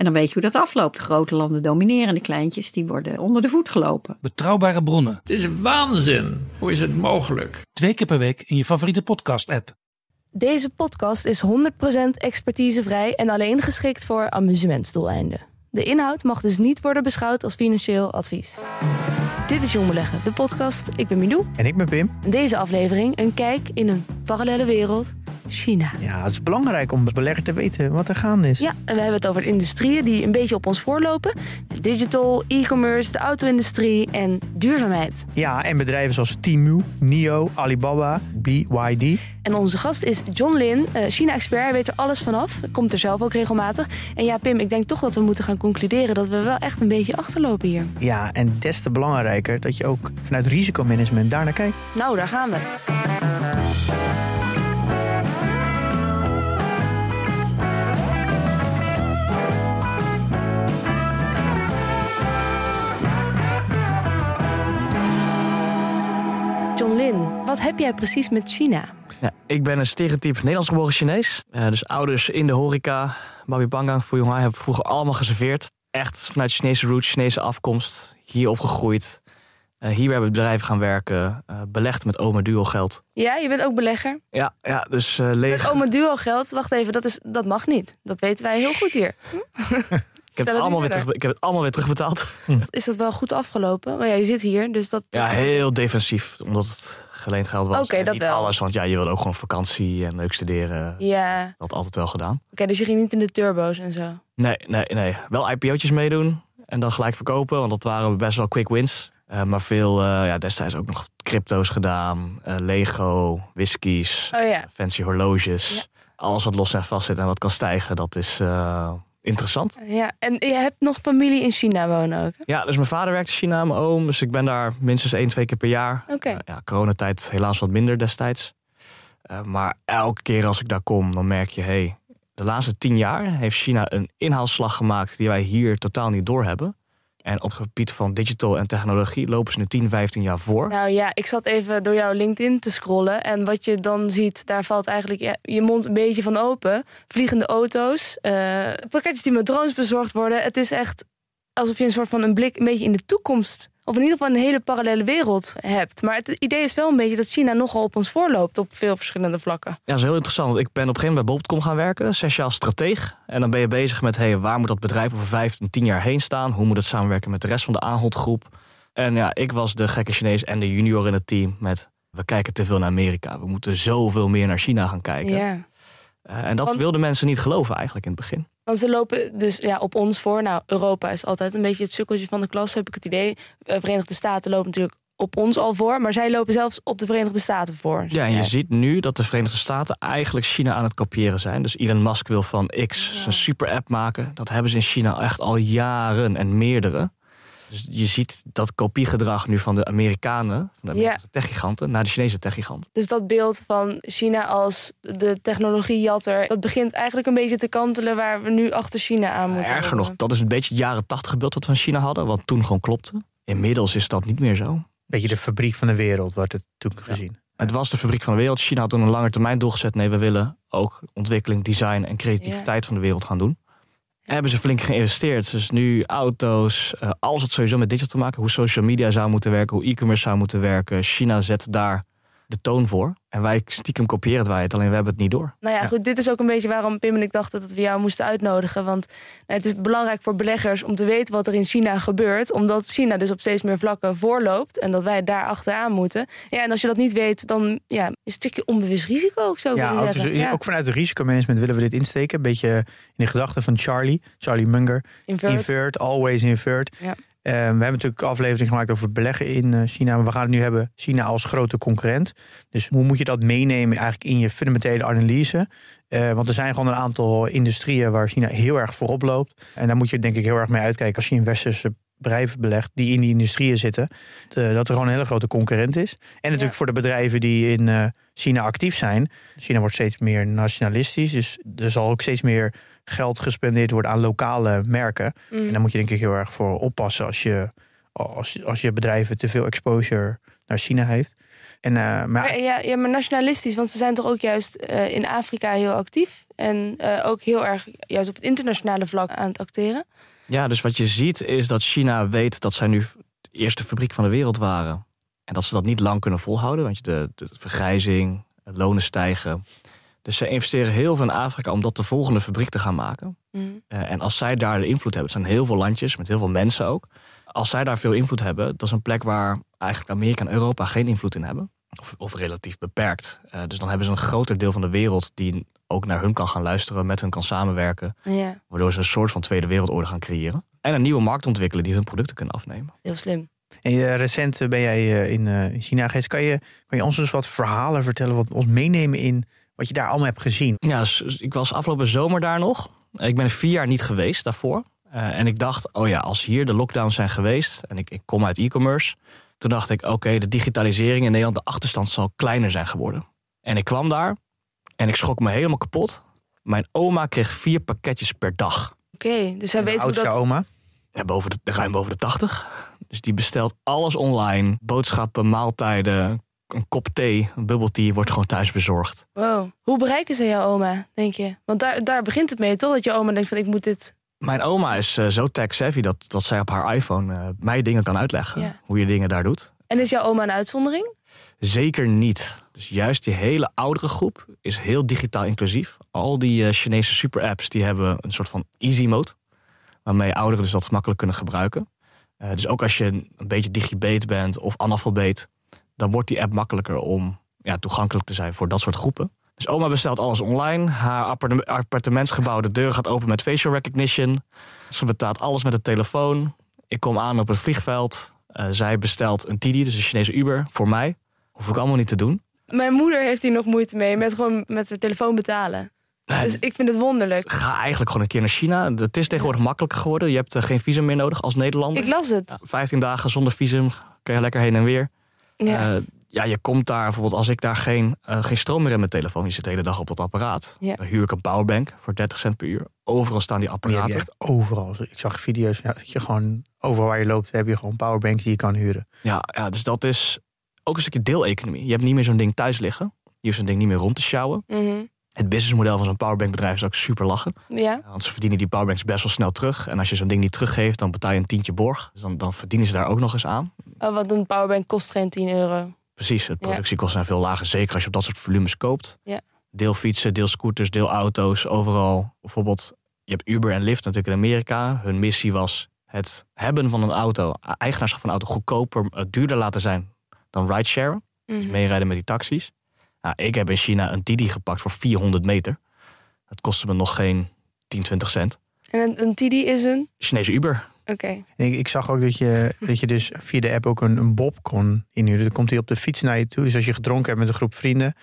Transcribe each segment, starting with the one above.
En dan weet je hoe dat afloopt. De grote landen domineren, de kleintjes die worden onder de voet gelopen. Betrouwbare bronnen, Het is waanzin. Hoe is het mogelijk? twee keer per week in je favoriete podcast-app. Deze podcast is 100% expertisevrij en alleen geschikt voor amusementsdoeleinden. De inhoud mag dus niet worden beschouwd als financieel advies. Dit is Jong Beleggen, de podcast. Ik ben Milou. En ik ben Pim. In deze aflevering een kijk in een parallele wereld, China. Ja, het is belangrijk om als belegger te weten wat er gaande is. Ja, en we hebben het over industrieën die een beetje op ons voorlopen. Digital, e-commerce, de auto-industrie en duurzaamheid. Ja, en bedrijven zoals Temu, NIO, Alibaba, BYD. En onze gast is John Lin, eh, China-expert. Hij weet er alles vanaf. Komt er zelf ook regelmatig. En ja, Pim, ik denk toch dat we moeten gaan concluderen dat we wel echt een beetje achterlopen hier. Ja, en des te belangrijker dat je ook vanuit risicomanagement daarnaar kijkt. Nou, daar gaan we. John Lin, wat heb jij precies met China? Ja, ik ben een stereotype Nederlands geboren Chinees. Eh, dus ouders in de horeca, Babi Bangang voor Jonghai hebben vroeger allemaal geserveerd. Echt vanuit Chinese roots, Chinese afkomst, hier opgegroeid. Eh, hier hebben bedrijven gaan werken, eh, belegd met oma duo geld. Ja, je bent ook belegger. Ja, ja dus eh, Met leeg. oma duo geld, wacht even, dat, is, dat mag niet. Dat weten wij heel goed hier. Ik heb, het het allemaal weer terug, ik heb het allemaal weer terugbetaald. Is dat wel goed afgelopen? Maar ja, je zit hier, dus dat... Ja, heel defensief, omdat het geleend geld was. Oké, En dat niet wel. alles, want ja, je wilde ook gewoon vakantie en leuk studeren. Ja, Dat altijd wel gedaan. oké, dus je ging niet in de turbo's en zo. Nee, nee, nee. Wel IPO'tjes meedoen en dan gelijk verkopen, want dat waren best wel quick wins. Eh, maar veel, eh, ja, destijds ook nog crypto's gedaan, eh, Lego, whiskies, Oh ja. fancy horloges. Alles wat los en vast zit en wat kan stijgen, dat is eh, interessant. Ja, en je hebt nog familie in China wonen ook. hè? Ja, dus mijn vader werkt in China, mijn oom, dus ik ben daar minstens één, twee keer per jaar. Oké. Eh, ja, coronatijd helaas wat minder destijds. Eh, maar elke keer als ik daar kom, dan merk je, hey, de laatste tien jaar heeft China een inhaalslag gemaakt die wij hier totaal niet doorhebben. En op het gebied van digital en technologie lopen ze nu 10, 15 jaar voor. Nou ja, ik zat even door jouw LinkedIn te scrollen. En wat je dan ziet, daar valt eigenlijk je mond een beetje van open. Vliegende auto's, eh, pakketjes die met drones bezorgd worden. Het is echt alsof je een soort van een blik een beetje in de toekomst... of in ieder geval een hele parallele wereld hebt. Maar het idee is wel een beetje dat China nogal op ons voorloopt... op veel verschillende vlakken. Ja, dat is heel interessant. Ik ben op een gegeven moment bij Bol.com gaan werken, zes jaar als strateeg. En dan ben je bezig met, hey, waar moet dat bedrijf over vijf en tien jaar heen staan? Hoe moet het samenwerken met de rest van de aanhodgroep? En ja, ik was de gekke Chinees en de junior in het team met... we kijken te veel naar Amerika. We moeten zoveel meer naar China gaan kijken. Ja. Eh, en dat Want- wilden mensen niet geloven eigenlijk in het begin. Want ze lopen dus ja, op ons voor. Nou, Europa is altijd een beetje het sukkeltje van de klas, heb ik het idee. Eh, Verenigde Staten lopen natuurlijk op ons al voor. Maar zij lopen zelfs op de Verenigde Staten voor. Ja, en je ziet nu dat de Verenigde Staten eigenlijk China aan het kopiëren zijn. Dus Elon Musk wil van X een super app maken. Dat hebben ze in China echt al jaren en meerdere. Dus je ziet dat kopiegedrag nu van de Amerikanen, van de Amerikaanse techgiganten, naar de Chinese techgiganten. Dus dat beeld van China als de technologiejatter... dat begint eigenlijk een beetje te kantelen... waar we nu achter China aan moeten. Erger nog, dat is een beetje het jaren tachtig beeld dat we van China hadden, wat toen gewoon klopte. Inmiddels is dat niet meer zo. Beetje de fabriek van de wereld wordt het toen gezien. Het was de fabriek van de wereld. China had toen een lange termijn doel gezet. Nee, we willen ook ontwikkeling, design en creativiteit van de wereld gaan doen. Hebben ze flink geïnvesteerd. Dus nu auto's, eh, alles sowieso met digital te maken. Hoe social media zou moeten werken, hoe e-commerce zou moeten werken. China zet daar de toon voor. En wij stiekem kopiëren het wij het, alleen we hebben het niet door. Nou ja, goed, dit is ook een beetje waarom Pim en ik dachten dat we jou moesten uitnodigen. Want nou, het is belangrijk voor beleggers om te weten wat er in China gebeurt. Omdat China dus op steeds meer vlakken voorloopt. En dat wij daar achteraan moeten. Ja, en als je dat niet weet, dan ja, is het een stukje onbewust risico, ik Ja, ook, zeggen. dus- Ja, ook vanuit het risicomanagement willen we dit insteken. Een beetje in de gedachten van Charlie, Charlie Munger. invert. Invert, always invert. Ja. Eh, we hebben natuurlijk aflevering gemaakt over beleggen in eh, China. Maar we gaan het nu hebben China als grote concurrent. Dus hoe moet je dat meenemen eigenlijk in je fundamentele analyse? Eh, want er zijn gewoon een aantal industrieën waar China heel erg voorop loopt. En daar moet je denk ik heel erg mee uitkijken als je in westerse bedrijven belegt die in die industrieën zitten. De, dat er gewoon een hele grote concurrent is. En natuurlijk voor de bedrijven die in uh, China actief zijn. China wordt steeds meer nationalistisch. Dus er zal ook steeds meer geld gespendeerd worden aan lokale merken. Mm. En daar moet je denk ik heel erg voor oppassen als je, als, als je bedrijven te veel exposure naar China heeft. En, uh, maar... Maar, ja, ja, maar nationalistisch, want ze zijn toch ook juist uh, in Afrika heel actief. En uh, ook heel erg juist op het internationale vlak aan het acteren. Ja, dus wat je ziet is dat China weet dat zij nu de eerste fabriek van de wereld waren. En dat ze dat niet lang kunnen volhouden, want de, de vergrijzing, het lonen stijgen. Dus ze investeren heel veel in Afrika om dat de volgende fabriek te gaan maken. Mm. Uh, en als zij daar de invloed hebben, het zijn heel veel landjes met heel veel mensen ook. Als zij daar veel invloed hebben, dat is een plek waar eigenlijk Amerika en Europa geen invloed in hebben. Of, of relatief beperkt. Uh, dus dan hebben ze een groter deel van de wereld die ook naar hun kan gaan luisteren, met hun kan samenwerken. Ja. Waardoor ze een soort van tweede wereldorde gaan creëren. En een nieuwe markt ontwikkelen die hun producten kunnen afnemen. Heel slim. En uh, recent ben jij in China geweest. Kan je, kan je ons dus wat verhalen vertellen, wat ons meenemen in wat je daar allemaal hebt gezien? Ja, ik was afgelopen zomer daar nog. Ik ben vier jaar niet geweest daarvoor. Uh, en ik dacht, oh ja, als hier de lockdowns zijn geweest en ik, ik kom uit e-commerce, toen dacht ik, oké, okay, de digitalisering in Nederland, de achterstand zal kleiner zijn geworden. En ik kwam daar en ik schrok me helemaal kapot. Mijn oma kreeg vier pakketjes per dag. Oké, okay, dus hij weet hoe dat... oma? Ja, boven de, ruim boven de 80. Dus die bestelt alles online. Boodschappen, maaltijden, een kop thee, een bubble tea wordt gewoon thuis bezorgd. Wow. Hoe bereiken ze jouw oma, denk je? Want daar, daar begint het mee, toch? Dat je oma denkt van ik moet dit... Mijn oma is uh, zo tech-savvy dat, dat zij op haar iPhone uh, mij dingen kan uitleggen. Ja. Hoe je dingen daar doet. En is jouw oma een uitzondering? Zeker niet. Dus juist die hele oudere groep is heel digitaal inclusief. Al die uh, Chinese super-apps die hebben een soort van easy mode. Waarmee ouderen dus dat gemakkelijk kunnen gebruiken. Dus ook als je een beetje digibeet bent of analfabeet... dan wordt die app makkelijker om ja, toegankelijk te zijn voor dat soort groepen. Dus oma bestelt alles online. Haar appartementsgebouw, de deur gaat open met facial recognition. Ze betaalt alles met de telefoon. Ik kom aan op het vliegveld. Uh, zij bestelt een Didi, dus een Chinese Uber, voor mij. Hoef ik allemaal niet te doen. Mijn moeder heeft hier nog moeite mee met gewoon met de telefoon betalen. Nee, Dus ik vind het wonderlijk. Ga eigenlijk gewoon een keer naar China. Het is tegenwoordig makkelijker geworden. Je hebt uh, geen visum meer nodig als Nederlander. Ik las het. Ja, 15 dagen zonder visum kun je lekker heen en weer. Ja. Uh, ja, je komt daar bijvoorbeeld als ik daar geen, uh, geen stroom meer in mijn telefoon. Je zit de hele dag op dat apparaat. Ja. Dan huur ik een powerbank voor 30 cent per uur. Overal staan die Die apparaten. je echt overal. Ik zag video's ja, dat je gewoon overal waar je loopt heb je gewoon powerbanks die je kan huren. Ja, ja, dus dat is ook een stukje deeleconomie. Je hebt niet meer zo'n ding thuis liggen. Je hoeft zo'n ding niet meer rond te sjouwen. Mhm. Het businessmodel van zo'n powerbankbedrijf is ook super lachen. Ja. Want ze verdienen die powerbanks best wel snel terug. En als je zo'n ding niet teruggeeft, dan betaal je een tientje borg. Dus dan, dan verdienen ze daar ook nog eens aan. Oh, want een powerbank kost geen 10 euro. Precies, het productiekosten zijn veel lager. Zeker als je op dat soort volumes koopt. Ja. Deel fietsen, deel scooters, deel auto's, overal. Bijvoorbeeld, je hebt Uber en Lyft natuurlijk in Amerika. Hun missie was het hebben van een auto, eigenaarschap van een auto, goedkoper, uh, duurder laten zijn dan ridesharen. Mhm. Dus meerijden met die taxis. Nou, ik heb in China een Didi gepakt voor 400 meter. Dat kostte me nog geen 10, 20 cent. En een, een Didi is een? Chinese Uber. Oké. Ik, ik zag ook dat je, dat je dus via de app ook een, een bob kon inhuren. Dan komt hij op de fiets naar je toe. Dus als je gedronken hebt met een groep vrienden,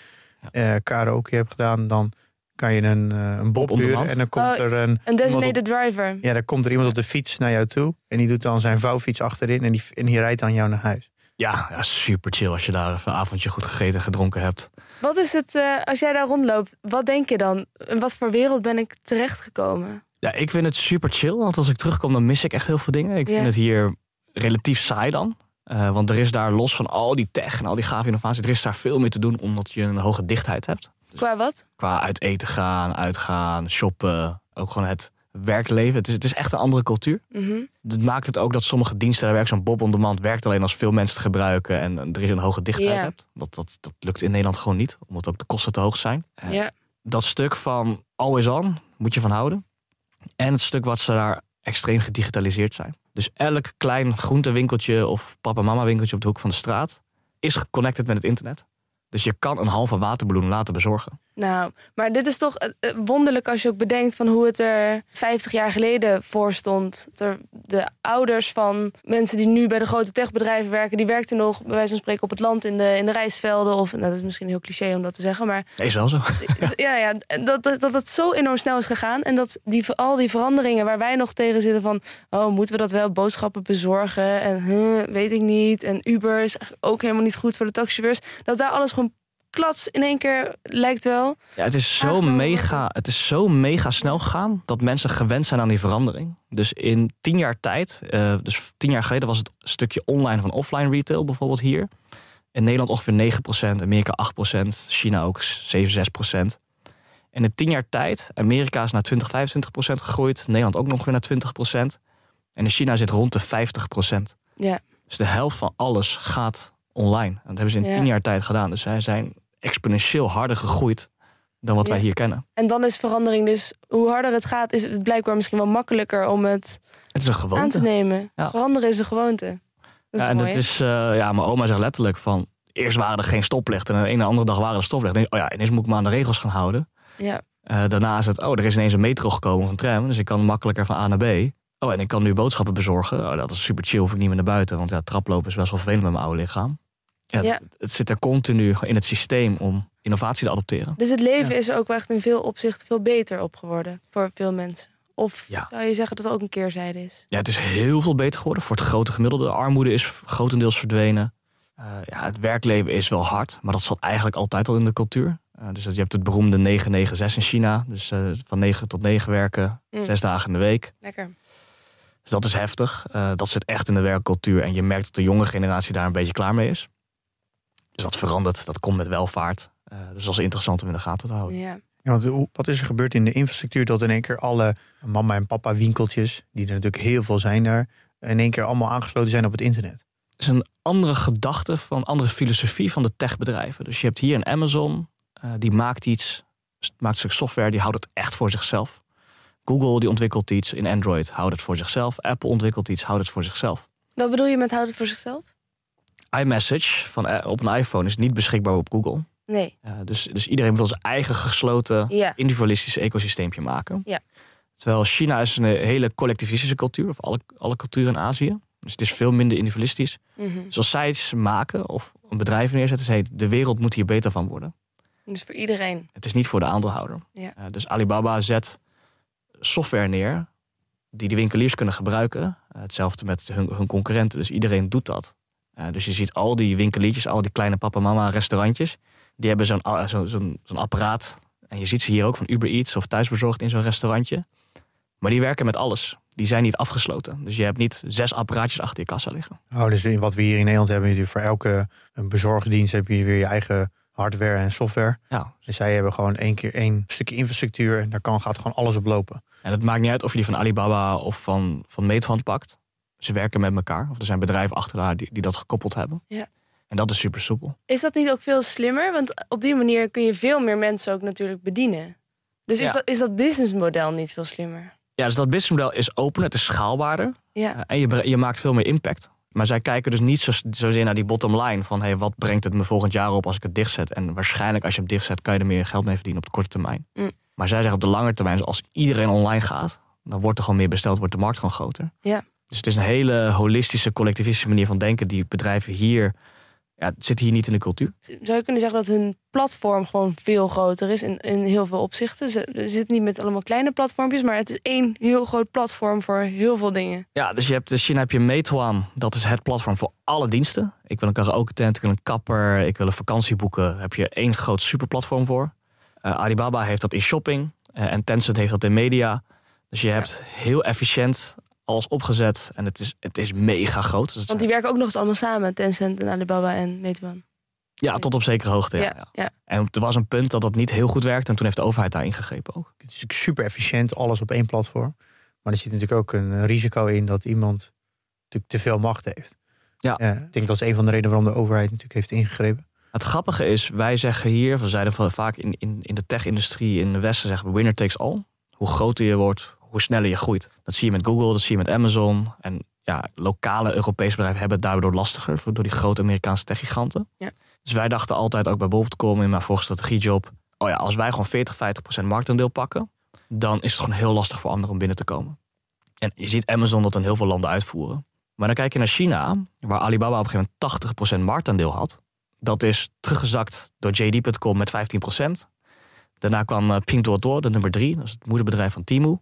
eh karaoke hebt gedaan, dan kan je een, eh, een bob huren. En dan komt Oh, er een, Een designated op, driver. ja, dan komt er iemand op de fiets naar jou toe. En die doet dan zijn vouwfiets achterin en die, en die rijdt dan jou naar huis. Ja, ja, super chill als je daar even een avondje goed gegeten en gedronken hebt. Wat is het, eh, als jij daar rondloopt, wat denk je dan? In wat voor wereld ben ik terechtgekomen? Ja, ik vind het super chill. Want als ik terugkom, dan mis ik echt heel veel dingen. Ik Ja. vind het hier relatief saai dan. Eh, want er is daar los van al die tech en al die gave innovatie... er is daar veel meer te doen omdat je een hoge dichtheid hebt. Qua wat? Qua uit eten gaan, uitgaan, shoppen. Ook gewoon het werkleven. Het is, het is echt een andere cultuur. Mhm. Dat maakt het ook dat sommige diensten daar werken. Zo'n Bob on Demand werkt alleen als veel mensen het gebruiken... en er is een hoge dichtheid hebt. Dat, dat, dat lukt in Nederland gewoon niet. Omdat ook de kosten te hoog zijn. Eh, dat stuk van always on moet je van houden. En het stuk wat ze daar extreem gedigitaliseerd zijn. Dus elk klein groentewinkeltje of papa-mama winkeltje op de hoek van de straat is geconnected met het internet. Dus je kan een halve waterballon laten bezorgen. Nou, maar dit is toch eh, eh, wonderlijk als je ook bedenkt van hoe het er 50 jaar geleden voor stond. De ouders van mensen die nu bij de grote techbedrijven werken, die werkten nog bij wijze van spreken op het land in de, in de rijstvelden. Of nou, dat is misschien heel cliché om dat te zeggen, maar. Is wel zo. ja, ja dat, dat, dat het zo enorm snel is gegaan. En dat die, al die veranderingen waar wij nog tegen zitten van, oh, moeten we dat wel boodschappen bezorgen? En huh, weet ik niet. En Uber is ook helemaal niet goed voor de taxichauffeurs. Dat daar alles gewoon klats in één keer lijkt wel. Ja, het is zo mega, het is zo mega snel gegaan dat mensen gewend zijn aan die verandering. Dus in tien jaar tijd, uh, dus tien jaar geleden was het stukje online van offline retail bijvoorbeeld hier. In Nederland ongeveer 9%, Amerika 8%, China ook 7, 6%. En in tien jaar tijd, Amerika is naar 20, 25% gegroeid, Nederland ook nog weer naar 20%. En in China zit rond de 50%. Ja. Dus de helft van alles gaat online. En dat hebben ze in tien jaar tijd gedaan. Dus zij zijn exponentieel harder gegroeid dan wat wij hier kennen. En dan is verandering dus, hoe harder het gaat, is het blijkbaar misschien wel makkelijker om het, het is een gewoonte. aan te nemen. Veranderen is een gewoonte. Dat ja, en dat is, uh, ja, mijn oma zegt letterlijk van, eerst waren er geen stoplichten en de ene andere dag waren er stoplichten. oh ja, ineens moet ik me aan de regels gaan houden. Ja. Uh, daarna is het, oh, er is ineens een metro gekomen of een tram, dus ik kan makkelijker van A naar B. Oh, en ik kan nu boodschappen bezorgen. Oh, dat is super chill, hoef ik niet meer naar buiten, want ja, traplopen is best wel vervelend met mijn oude lichaam. Ja, Het, het, zit er continu in het systeem om innovatie te adopteren. Dus het leven is er ook echt in veel opzichten veel beter op geworden voor veel mensen. Of zou je zeggen dat het ook een keerzijde is? Ja, het is heel veel beter geworden voor het grote gemiddelde. Armoede is grotendeels verdwenen. Uh, ja, het werkleven is wel hard, maar dat zat eigenlijk altijd al in de cultuur. Uh, dus je hebt het beroemde 996 in China. Dus uh, van 9 tot 9 werken, mm. zes dagen in de week. Lekker. Dus dat is heftig. dat zit echt in de werkcultuur. En je merkt dat de jonge generatie daar een beetje klaar mee is. Dus dat verandert, dat komt met welvaart. Uh, dus dat is interessant om in de gaten te houden. Ja. Ja, want wat is er gebeurd in de infrastructuur dat in één keer alle mama en papa winkeltjes, die er natuurlijk heel veel zijn daar, in één keer allemaal aangesloten zijn op het internet? Het is een andere gedachte van andere filosofie van de techbedrijven. Dus je hebt hier een Amazon, uh, die maakt iets, maakt een stuk software, die houdt het echt voor zichzelf. Google die ontwikkelt iets in Android, houdt het voor zichzelf. Apple ontwikkelt iets, houdt het voor zichzelf. Wat bedoel je met houdt het voor zichzelf? iMessage van, eh, op een iPhone is niet beschikbaar op Google. Nee. dus, dus iedereen wil zijn eigen gesloten, ja. individualistisch ecosysteempje maken. Ja. Terwijl China is een hele collectivistische cultuur, of alle, alle culturen in Azië. Dus het is veel minder individualistisch. Mm Dus als zij iets maken of een bedrijf neerzetten, zei de wereld moet hier beter van worden. Dus voor iedereen. Het is niet voor de aandeelhouder. Ja. dus Alibaba zet software neer die de winkeliers kunnen gebruiken. hetzelfde met hun, hun concurrenten. Dus iedereen doet dat. Uh, dus je ziet al die winkeliertjes, al die kleine papa-mama restaurantjes. Die hebben zo'n zo, zo'n apparaat. En je ziet ze hier ook van Uber Eats of thuisbezorgd in zo'n restaurantje. Maar die werken met alles. Die zijn niet afgesloten. Dus je hebt niet zes apparaatjes achter je kassa liggen. Oh, dus wat we hier in Nederland hebben, je voor elke bezorgdienst heb je weer je eigen hardware en software. Ja. Dus zij hebben gewoon één keer één stukje infrastructuur en daar kan, gaat gewoon alles op lopen. En het maakt niet uit of je die van Alibaba of van, van Meituan pakt. Ze werken met elkaar. Of er zijn bedrijven achter haar die, die dat gekoppeld hebben. Ja. En dat is super soepel. Is dat niet ook veel slimmer? Want op die manier kun je veel meer mensen ook natuurlijk bedienen. Dus is, dat, is dat businessmodel niet veel slimmer? Ja, dus dat businessmodel is open, het is schaalbaarder. Ja. Uh, en je, je maakt veel meer impact. Maar zij kijken dus niet zo, zozeer naar die bottom line. Van hey, wat brengt het me volgend jaar op als ik het dichtzet? En waarschijnlijk als je hem dichtzet, kan je er meer geld mee verdienen op de korte termijn. Mm. Maar zij zeggen op de lange termijn, als iedereen online gaat, dan wordt er gewoon meer besteld, wordt de markt gewoon groter. Ja. Dus het is een hele holistische, collectivistische manier van denken die bedrijven hier. Ja, zit hier niet in de cultuur. Zou je kunnen zeggen dat hun platform gewoon veel groter is in, in heel veel opzichten? Ze, zitten niet met allemaal kleine platformpjes, maar het is één heel groot platform voor heel veel dingen. Ja, dus je hebt, in China heb je Meituan, dat is het platform voor alle diensten. Ik wil een karaoke tent, ik wil een kapper, ik wil een vakantie boeken. Daar heb je één groot superplatform voor. Uh, Alibaba heeft dat in shopping uh, en Tencent heeft dat in media. Dus je hebt heel efficiënt alles opgezet en het is, het is mega groot. Dus Want die werken ook nog eens allemaal samen, Tencent en Alibaba en Meituan. Ja, tot op zekere hoogte. Ja, ja, ja. En er was een punt dat dat niet heel goed werkte en toen heeft de overheid daar ingegrepen ook. Het is super efficiënt, alles op één platform. Maar er zit natuurlijk ook een risico in dat iemand natuurlijk te veel macht heeft. Ja. ik denk dat is een van de redenen waarom de overheid natuurlijk heeft ingegrepen. Het grappige is, wij zeggen hier, we zeiden vaak in, in, in de tech-industrie in de Westen zeggen we winner takes all. Hoe groter je wordt, hoe sneller je groeit. Dat zie je met Google, dat zie je met Amazon. En ja, lokale Europese bedrijven hebben het daardoor lastiger door die grote Amerikaanse techgiganten. Ja. Dus wij dachten altijd ook bij Bob.com in mijn vorige strategiejob. oh ja, als wij gewoon 40, 50 procent marktaandeel pakken, dan is het gewoon heel lastig voor anderen om binnen te komen. En je ziet Amazon dat in heel veel landen uitvoeren. Maar dan kijk je naar China, waar Alibaba op een gegeven moment 80% marktaandeel had. Dat is teruggezakt door JD.com met 15%. Daarna kwam eh, Pinduoduo, de nummer 3, dat is het moederbedrijf van Temu.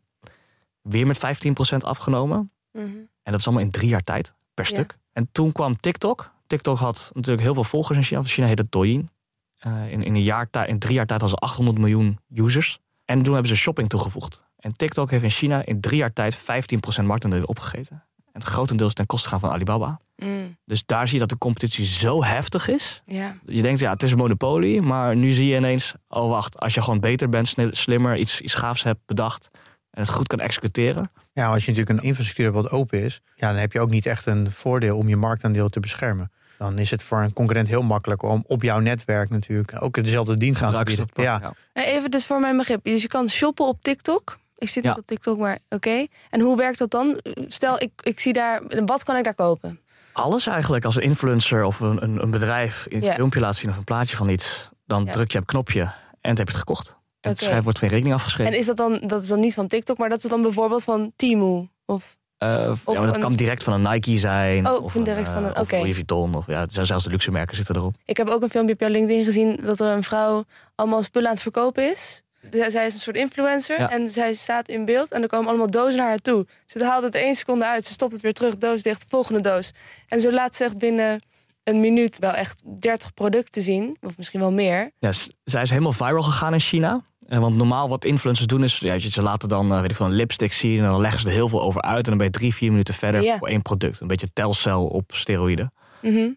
Weer met 15% afgenomen. Mhm. En dat is allemaal in drie jaar tijd per Ja. stuk. En toen kwam TikTok. TikTok had natuurlijk heel veel volgers in China. In China heet het Douyin. Eh, in, in, een jaar in drie jaar tijd hadden ze 800 miljoen users. En toen hebben ze shopping toegevoegd. En TikTok heeft in China in drie jaar tijd 15% marktaandeel opgegeten. En het grotendeels ten koste gaan van Alibaba. Mm, Dus daar zie je dat de competitie zo heftig is. Je denkt, ja, het is een monopolie. Maar nu zie je ineens, oh wacht, als je gewoon beter bent, slimmer, iets, iets gaafs hebt bedacht. En het goed kan executeren. Ja, als je natuurlijk een infrastructuur hebt wat open is, ja, dan heb je ook niet echt een voordeel om je marktaandeel te beschermen. Dan is het voor een concurrent heel makkelijk om op jouw netwerk natuurlijk ook dezelfde dienst aan te bieden. Ja, Eh, Even dus voor mijn begrip. Dus je kan shoppen op TikTok. Ik zit niet op TikTok, maar oké. En hoe werkt dat dan? Stel, ik, ik zie daar... Wat kan ik daar kopen? Alles eigenlijk. Als een influencer of een, een, een bedrijf een Ja. filmpje laat zien of een plaatje van iets. Dan Ja. druk je op het knopje en dan heb je het gekocht. En het wordt van je rekening afgeschreven. En is dat dan... Dat is dan niet van TikTok, maar dat is dan bijvoorbeeld van Temu? Of... Eh, ja, maar dat een- kan direct van een Nike zijn. Oh, of van direct eh, van een- of oké. Louis Vuitton. Of, ja, zelfs de luxe merken zitten erop. Ik heb ook een filmpje op jouw LinkedIn gezien... dat er een vrouw allemaal spullen aan het verkopen is. Zij is een soort influencer Ja. en zij staat in beeld... en er komen allemaal dozen naar haar toe. Ze haalt het één seconde uit, ze stopt het weer terug, doos dicht, volgende doos. En zo laat ze echt binnen een minuut wel echt 30 producten zien. Of misschien wel meer. Ja, zij is helemaal viral gegaan in China. Want normaal wat influencers doen is, ja, ze laten dan eh, weet ik een lipstick zien en dan leggen ze er heel veel over uit en dan ben je drie, vier minuten verder voor één product. Een beetje telcel op steroïden. Mhm.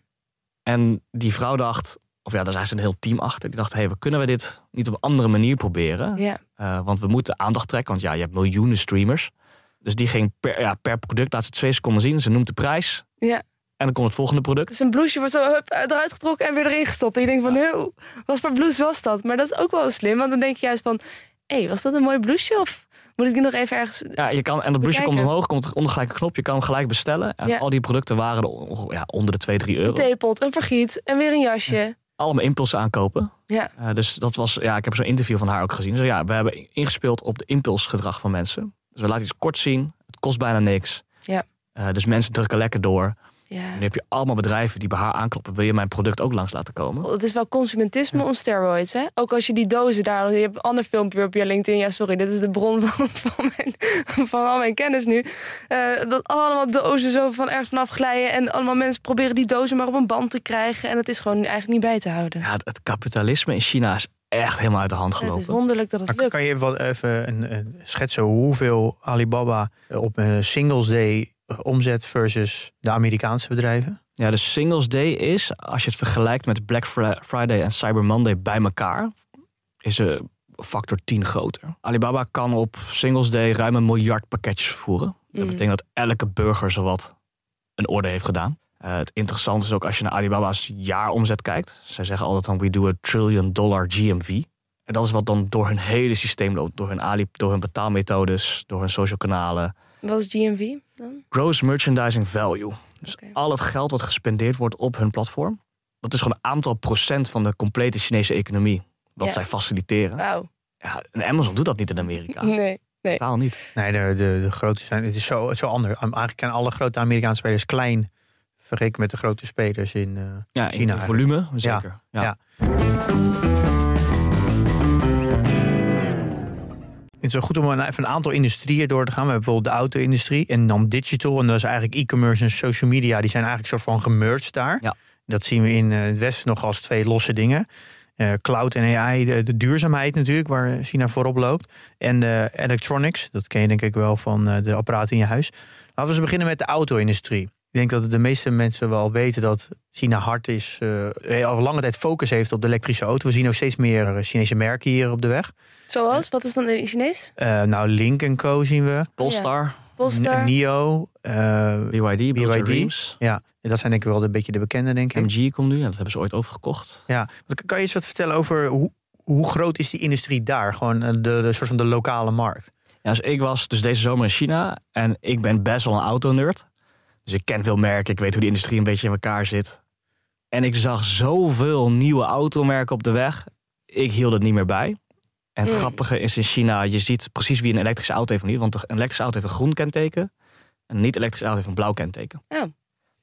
En die vrouw dacht, of ja, daar zijn ze een heel team achter. Die dacht, hey, we kunnen we dit niet op een andere manier proberen? Eh, want we moeten aandacht trekken, want ja, je hebt miljoenen streamers. Dus die ging per, ja, per product, laat ze twee seconden zien. Ze noemt de prijs ja. En dan komt het volgende product. Dus een blouseje wordt zo hup, eruit getrokken en weer erin gestopt. En je denkt van, "Huh, wat voor blouse was dat? Maar dat is ook wel slim, want dan denk je juist van... hé, hey, was dat een mooi blouseje of moet ik die nog even ergens... Ja, je kan, en dat blouseje komt omhoog, komt onder gelijk een knop. Je kan hem gelijk bestellen. En Ja. al die producten waren er ja, onder de 2, 3 Een euro. theepot, een vergiet en weer een jasje. Allemaal impulsen aankopen. Ja. Eh, dus dat was, ja, ik heb zo'n interview van haar ook gezien. Dus ja, we hebben ingespeeld op de impulsgedrag van mensen. Dus we laten iets kort zien. Het kost bijna niks. Ja. Eh, dus mensen drukken lekker door. Ja. En nu heb je allemaal bedrijven die bij haar aankloppen. Wil je mijn product ook langs laten komen? Het is wel consumentisme on steroids, hè? Ook als je die dozen daar... Je hebt een ander filmpje op je LinkedIn. Ja, sorry, dit is de bron van, van, mijn, van al mijn kennis nu. Eh, dat allemaal dozen zo van ergens vanaf glijden. En allemaal mensen proberen die dozen maar op een band te krijgen. En het is gewoon eigenlijk niet bij te houden. Ja, het, het kapitalisme in China is echt helemaal uit de hand het is gelopen. wonderlijk dat het Maar lukt. kan je wat even een, een schetsen hoeveel Alibaba op een singles day omzet versus de Amerikaanse bedrijven? Ja, de Singles Day is, als je het vergelijkt met Black Fri- Friday en Cyber Monday bij elkaar, is een factor 10 groter. Alibaba kan op Singles Day ruim een miljard pakketjes vervoeren. Dat Mm. betekent dat elke burger zowat een orde heeft gedaan. Eh, het interessante is ook als je naar Alibaba's jaaromzet kijkt. Zij zeggen altijd van we do a trillion dollar GMV. En dat is wat dan door hun hele systeem loopt. Door hun, Ali, door hun betaalmethodes, door hun social kanalen. Wat is GMV dan? Gross Merchandising Value. Dus al het geld wat gespendeerd wordt op hun platform. Dat is gewoon een aantal procent van de complete Chinese economie. Wat Ja. zij faciliteren. Wauw. Ja, en Amazon doet dat niet in Amerika. Nee. Totaal niet. Nee, de, de, de grote zijn. Het is zo, het is zo anders. Eigenlijk zijn alle grote Amerikaanse spelers klein vergeleken met de grote spelers in eh, Ja, in- China. in volume zeker. Ja. Ja. Het is wel goed om een, even een aantal industrieën door te gaan. We hebben bijvoorbeeld de auto-industrie en dan digital. En dat is eigenlijk e-commerce en social media. Die zijn eigenlijk soort van gemerged daar. Ja. Dat zien we in het Westen nog als twee losse dingen. Eh, cloud en AI, de, de duurzaamheid natuurlijk, waar China voorop loopt. En de electronics, dat ken je denk ik wel van eh, de apparaten in je huis. Laten we eens beginnen met de auto-industrie. Ik denk dat de meeste mensen wel weten dat China hard is, eh, al lange tijd focus heeft op de elektrische auto. We zien ook steeds meer eh, Chinese merken hier op de weg. Zoals? Wat is dan in Chinees? Eh, nou, Link Co zien we. Polestar, Polestar. NIO. eh, BYD, BYD. Dreams. ja, dat zijn denk ik wel een beetje de bekende, denk ik. MG komt nu, ja, dat hebben ze ooit overgekocht. Ja. Kan je eens wat vertellen over hoe, hoe groot is die industrie daar? Gewoon de, de soort van de lokale markt. Ja, dus ik was dus deze zomer in China en ik ben best wel een autonerd. Dus ik ken veel merken, ik weet hoe die industrie een beetje in elkaar zit. En ik zag zoveel nieuwe automerken op de weg. ik hield het niet meer bij. En het Mm. grappige is in China, je ziet precies wie een elektrische auto heeft of niet. Want een elektrische auto heeft een groen kenteken. En een niet-elektrische auto heeft een blauw kenteken. Oh.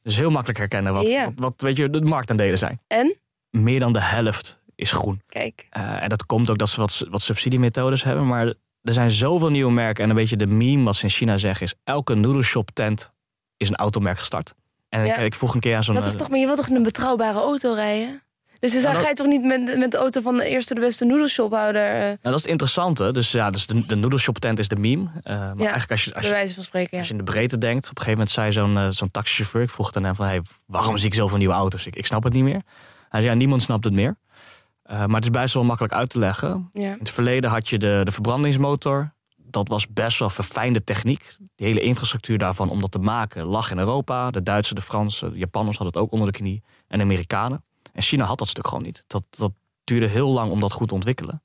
Dus heel makkelijk herkennen wat, Ja. wat, wat weet je, de marktaandelen zijn. En? Meer dan de helft is groen. Kijk. Eh, en dat komt ook dat ze wat, wat subsidiemethodes hebben. Maar er zijn zoveel nieuwe merken. En een beetje de meme wat ze in China zeggen is... elke noodleshop tent is een automerk gestart. En Ja. ik, ik vroeg een keer aan zo'n... Dat is eh, toch, maar je wilt toch een betrouwbare auto rijden? Dus dan Nou, ga je toch niet met, met de auto van de eerste de beste noedelshophouder, eh Nou, dat is het interessante. Dus ja, dus de, de noodleshop tent is de meme. Eh, maar eigenlijk als je, als, je, van spreken. Ja. als je in de breedte denkt... op een gegeven moment zei zo'n zo'n taxichauffeur... ik vroeg hem van... Hey, waarom zie ik zoveel nieuwe auto's? Ik, ik snap het niet meer. Hij zei, ja, niemand snapt het meer. Maar het is best wel makkelijk uit te leggen. Ja. In het verleden had je de, de verbrandingsmotor. Dat was best wel verfijnde techniek. De hele infrastructuur daarvan om dat te maken lag in Europa. De Duitsers, de Fransen, de Japanners hadden het ook onder de knie. En de Amerikanen. En China had dat stuk gewoon niet. Dat, dat duurde heel lang om dat goed te ontwikkelen.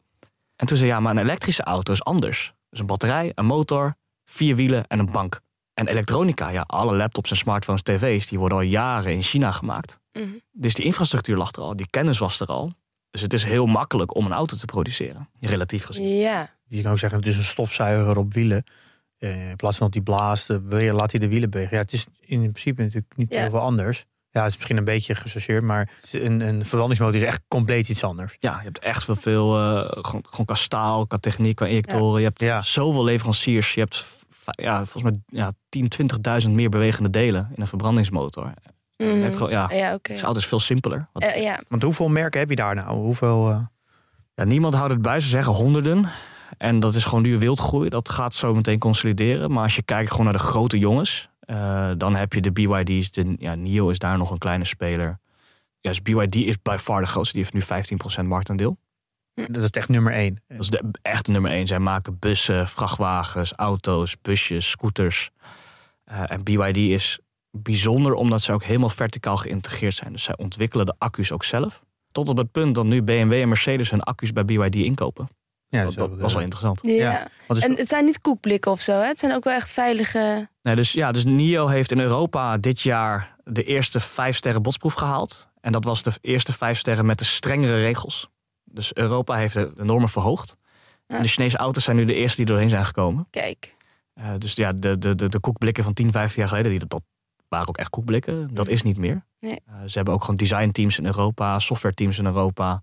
En toen zei ja, maar een elektrische auto is anders. Dus een batterij, een motor, vier wielen en een bank. En elektronica, ja, alle laptops en smartphones, tv's, die worden al jaren in China gemaakt. Mhm. Dus die infrastructuur lag er al, die kennis was er al. Dus het is heel makkelijk om een auto te produceren, relatief gezien. ja. Je kan ook zeggen, het is een stofzuiger op wielen. Eh, in plaats van dat hij blaast, eh, laat hij de wielen bewegen. Ja, het is in principe natuurlijk niet Ja. heel veel anders. Ja, het is misschien een beetje gechargeerd, maar het een, een verbrandingsmotor is echt compleet iets anders. Ja, je hebt echt veel, veel eh, gewoon, gewoon qua staal, qua techniek, qua injectoren. Je hebt Ja. zoveel leveranciers. Je hebt ja, volgens mij ja, 10, 20.000 meer bewegende delen in een verbrandingsmotor. Mhm. Net gewoon, ja, Ja, oké. Het is altijd veel simpeler. Wat- ja. Want hoeveel merken heb je daar nou? Hoeveel, Ja, niemand houdt het bij. Ze zeggen honderden. En dat is gewoon nu wildgroei. Dat gaat zo meteen consolideren. Maar als je kijkt gewoon naar de grote jongens. eh, dan heb je de BYD's. De, ja, NIO is daar nog een kleine speler. Ja, dus BYD is by far de grootste. Die heeft nu 15% marktaandeel. dat is echt nummer één. Dat is de echte nummer één. Zij maken bussen, vrachtwagens, auto's, busjes, scooters. Eh, en BYD is bijzonder omdat ze ook helemaal verticaal geïntegreerd zijn. Dus zij ontwikkelen de accu's ook zelf. Tot op het punt dat nu BMW en Mercedes hun accu's bij BYD inkopen. Ja, Dat, dat was wel interessant. Ja. En het zijn niet koekblikken of zo, hè? Het zijn ook wel echt veilige... Nee, dus, ja, dus NIO heeft in Europa dit jaar de eerste vijf sterren botsproef gehaald. En dat was de eerste vijf sterren met de strengere regels. Dus Europa heeft de, normen verhoogd. Ja. En de Chinese auto's zijn nu de eerste die doorheen zijn gekomen. Kijk. Eh, dus ja, de, de, de, de koekblikken van 10, 15 jaar geleden, die, dat, dat waren ook echt koekblikken. Dat is niet meer. Nee. Eh, ze hebben ook gewoon designteams in Europa, softwareteams in Europa.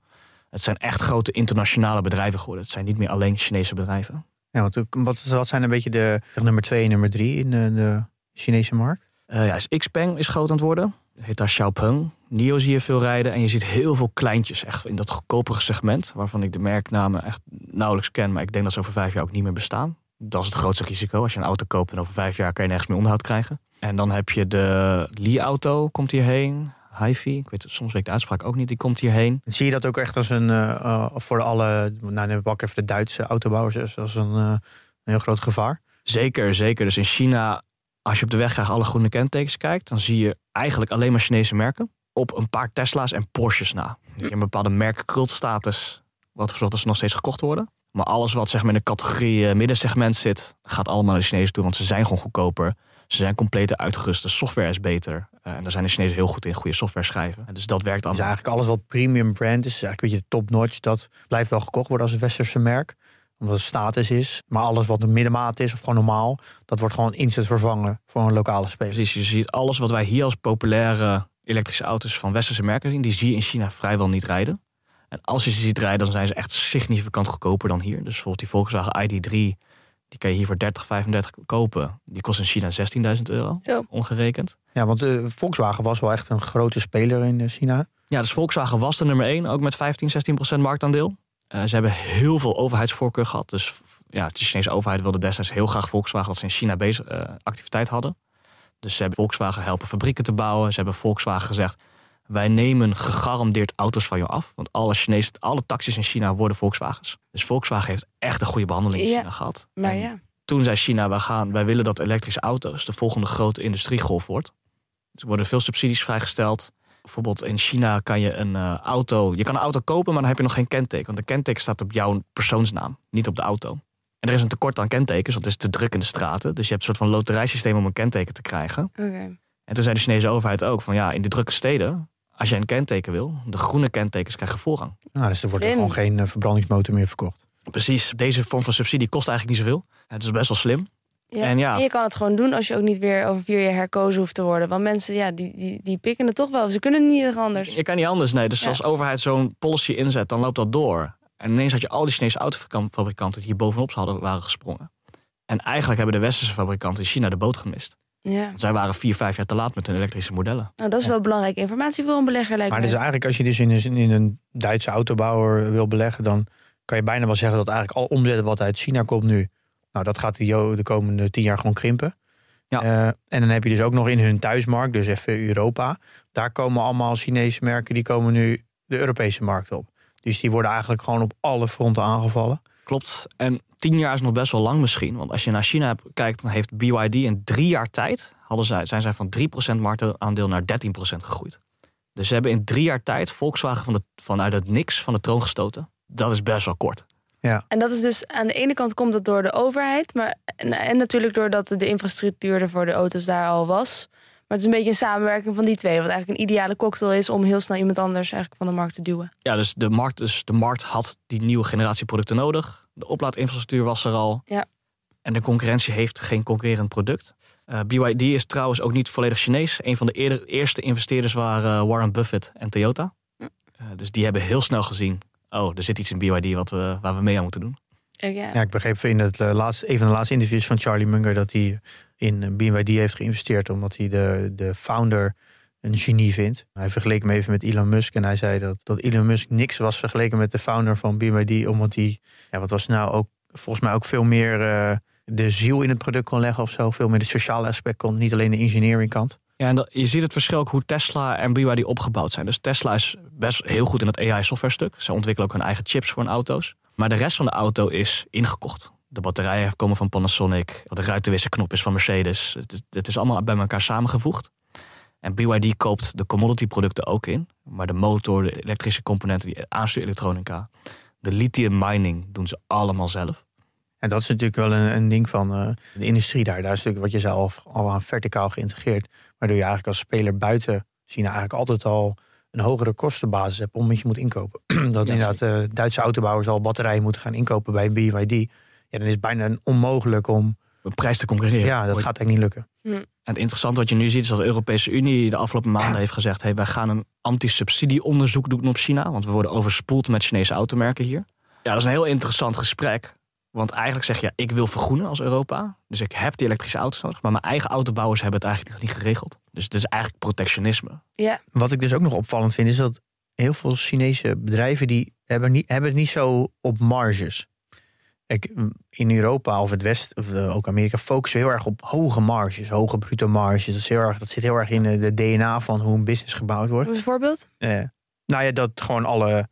Het zijn echt grote internationale bedrijven geworden. Het zijn niet meer alleen Chinese bedrijven. ja, want, wat, wat zijn een beetje de nummer twee en nummer drie in de, de Chinese markt? Eh, ja, is Xpeng is groot aan het worden. Heet daar Xiaopeng. NIO zie je veel rijden. En je ziet heel veel kleintjes echt in dat goedkopere segment. Waarvan ik de merknamen echt nauwelijks ken. Maar ik denk dat ze over vijf jaar ook niet meer bestaan. Dat is het grootste risico. Als je een auto koopt en over vijf jaar kan je nergens meer onderhoud krijgen. En dan heb je de Li-auto komt hierheen. Hi-Fi, ik weet het, soms weet ik de uitspraak ook niet. Die komt hierheen. Zie je dat ook echt als een, eh, eh, voor alle, nou neem ik even de Duitse autobouwers, als- een, eh, een heel groot gevaar? Zeker, zeker. Dus in China, als je op de weg graag alle groene kentekens kijkt, dan zie je eigenlijk alleen maar Chinese merken. Op een paar Tesla's en Porsches na. Je hebt een bepaalde merkcultstatus, wat ervoor zorgt dat ze nog steeds gekocht worden. Maar alles wat zeg maar, in de categorie middensegment zit, gaat allemaal naar de Chinezen toe. Want ze zijn gewoon goedkoper. Ze zijn compleet uitgerust. De software is beter. Eh, en daar zijn de Chinezen heel goed in, goede software schrijven. En dus dat werkt Dus allemaal. eigenlijk alles wat premium brand is, is eigenlijk een beetje top-notch. Dat blijft wel gekocht worden als een westerse merk. Omdat het status is. Maar alles wat een middenmaat is of gewoon normaal, dat wordt gewoon instant vervangen voor een lokale speler. Precies, je ziet alles wat wij hier als populaire elektrische auto's van westerse merken zien, die zie je in China vrijwel niet rijden. En als je ze ziet rijden, dan zijn ze echt significant goedkoper dan hier. Dus bijvoorbeeld die Volkswagen ID3, die kan je hier voor 30, 35 kopen. Die kost in China 16.000 euro, Zo. ongerekend. Ja, want eh, Volkswagen was wel echt een grote speler in eh, China. Ja, dus Volkswagen was de nummer 1, ook met 15, 16 procent marktaandeel. Eh, ze hebben heel veel overheidsvoorkeur gehad. Dus ja, de Chinese overheid wilde destijds heel graag Volkswagen dat ze in China bezig, activiteit hadden. Dus ze hebben Volkswagen helpen fabrieken te bouwen. Ze hebben Volkswagen gezegd: wij nemen gegarandeerd auto's van je af. Want alle Chinese, alle taxis in China worden Volkswagens. Dus Volkswagen heeft echt een goede behandeling in Ja, China gehad. Maar En ja. toen zei China: wij, gaan, wij willen dat elektrische auto's de volgende grote industriegolf wordt. Dus er worden veel subsidies vrijgesteld. Bijvoorbeeld in China kan je een eh, auto. Je kan een auto kopen, maar dan heb je nog geen kenteken. Want de kenteken staat op jouw persoonsnaam, niet op de auto. En er is een tekort aan kentekens, want het is te druk in de straten. Dus je hebt een soort van loterijsysteem om een kenteken te krijgen. En toen zei de Chinese overheid ook van ja, in de drukke steden, als je een kenteken wil, de groene kentekens krijgen voorrang. Nou, dus er wordt er gewoon geen eh, verbrandingsmotor meer verkocht. Precies, deze vorm van subsidie kost eigenlijk niet zoveel. Het is best wel slim. Ja. En ja. je kan het gewoon doen als je ook niet weer over vier jaar herkozen hoeft te worden. Want mensen, ja, die, die, die pikken het toch wel. Ze kunnen niet echt anders. Je kan niet anders, nee. Dus Ja. als overheid zo'n policy inzet, dan loopt dat door. En ineens had je al die Chinese autofabrikanten die hier bovenop hadden, waren gesprongen. En eigenlijk hebben de westerse fabrikanten in China de boot gemist. Ja. Zij waren vier, vijf jaar te laat met hun elektrische modellen. Nou, dat is wel belangrijke informatie voor een belegger, lijkt Maar dus eigenlijk als je dus in een, in een Duitse autobouwer wil beleggen, dan kan je bijna wel zeggen dat eigenlijk al omzet wat uit China komt nu, nou dat gaat de, de komende tien jaar gewoon krimpen. Ja. Eh, en dan heb je dus ook nog in hun thuismarkt, dus even Europa, daar komen allemaal Chinese merken, die komen nu de Europese markt op. Dus die worden eigenlijk gewoon op alle fronten aangevallen. Klopt. En tien jaar is nog best wel lang misschien. Want als je naar China kijkt, dan heeft BYD in drie jaar tijd... Hadden zij, zijn zij van 3% marktaandeel naar 13% gegroeid. Dus ze hebben in drie jaar tijd Volkswagen van de, vanuit het niks van de troon gestoten. Dat is best wel kort. En dat is dus aan de ene kant komt dat door de overheid. Maar, en, en natuurlijk doordat de infrastructuur er voor de auto's daar al was. Maar het is een beetje een samenwerking van die twee. Wat eigenlijk een ideale cocktail is om heel snel iemand anders eigenlijk van de markt te duwen. Ja, dus de markt, dus de markt had die nieuwe generatie producten nodig. De oplaadinfrastructuur was er al. Ja. En de concurrentie heeft geen concurrerend product. Eh, BYD is trouwens ook niet volledig Chinees. Een van de eerder, eerste investeerders waren eh, Warren Buffett en Toyota. Hm. Eh, dus die hebben heel snel gezien... oh, er zit iets in BYD wat we, waar we mee aan moeten doen. Eh, ja. Ja, ik begreep in het eh, laatste, een van de laatste interviews van Charlie Munger dat hij in eh, BYD heeft geïnvesteerd omdat hij de, de founder een genie vindt. Hij vergeleek hem even met Elon Musk en hij zei dat, dat Elon Musk niks was vergeleken met de founder van BYD, omdat hij, ja, wat was nou ook, volgens mij ook veel meer eh, de ziel in het product kon leggen of zo, veel meer het sociale aspect kon, niet alleen de engineering kant. Ja, en dat, je ziet het verschil ook hoe Tesla en BYD opgebouwd zijn. Dus Tesla is best heel goed in het AI-software stuk. Ze ontwikkelen ook hun eigen chips voor hun auto's. Maar de rest van de auto is ingekocht. De batterijen komen van Panasonic. De ruitenwisserknop is van Mercedes. Het is, allemaal bij elkaar samengevoegd. En BYD koopt de commodity producten ook in. Maar de motor, de elektrische componenten, die aanstuurelektronica... de lithium mining doen ze allemaal zelf. En dat is natuurlijk wel een, ding van eh, de industrie daar. Daar is natuurlijk wat je al, al aan verticaal geïntegreerd. Waardoor je eigenlijk als speler buiten China eigenlijk altijd al een hogere kostenbasis hebt om wat je moet inkopen. dat Ja, inderdaad eh, Duitse autobouwers al batterijen moeten gaan inkopen bij BYD. Ja, dan is het bijna onmogelijk om... Een prijs te concurreren. Ja, dat gaat eigenlijk niet lukken. En het interessante wat je nu ziet is dat de Europese Unie de afgelopen maanden heeft gezegd: hey, wij gaan een anti-subsidieonderzoek doen op China, want we worden overspoeld met Chinese automerken hier. Ja, dat is een heel interessant gesprek. Want eigenlijk zeg je, ja, ik wil vergroenen als Europa. Dus ik heb die elektrische auto's nodig. Maar mijn eigen autobouwers hebben het eigenlijk nog niet geregeld. Dus het is eigenlijk protectionisme. ja. Wat ik dus ook nog opvallend vind, is dat heel veel Chinese bedrijven die hebben, niet, hebben het niet zo op marges. Kijk, in Europa of het West, of eh, ook Amerika, focussen heel erg op hoge marges, hoge bruto marges. Dat, is heel erg, dat zit heel erg in eh, de DNA van hoe een business gebouwd wordt. Een voorbeeld? Eh, nou ja, dat gewoon alle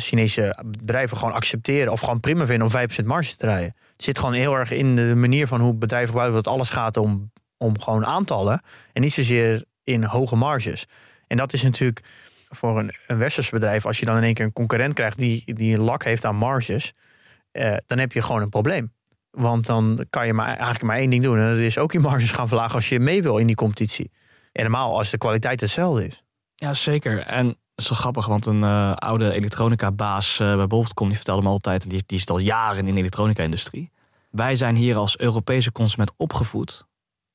Chinese bedrijven gewoon accepteren of gewoon prima vinden om 5% marge te draaien. Het zit gewoon heel erg in de manier van hoe bedrijven worden. Dat alles gaat om, om gewoon aantallen en niet zozeer in hoge marges. En dat is natuurlijk voor een, een westers bedrijf, als je dan in één keer een concurrent krijgt die, die een lak heeft aan marges, eh, dan heb je gewoon een probleem. Want dan kan je maar, eigenlijk maar één ding doen. En dat is ook je marges gaan verlagen als je mee wil in die competitie. En normaal als de kwaliteit hetzelfde is. Ja, zeker. En het is wel grappig, want een eh, oude elektronica-baas eh, bij Bol.com... die vertelde me altijd, en die, die zit al jaren in de elektronica-industrie... wij zijn hier als Europese consument opgevoed...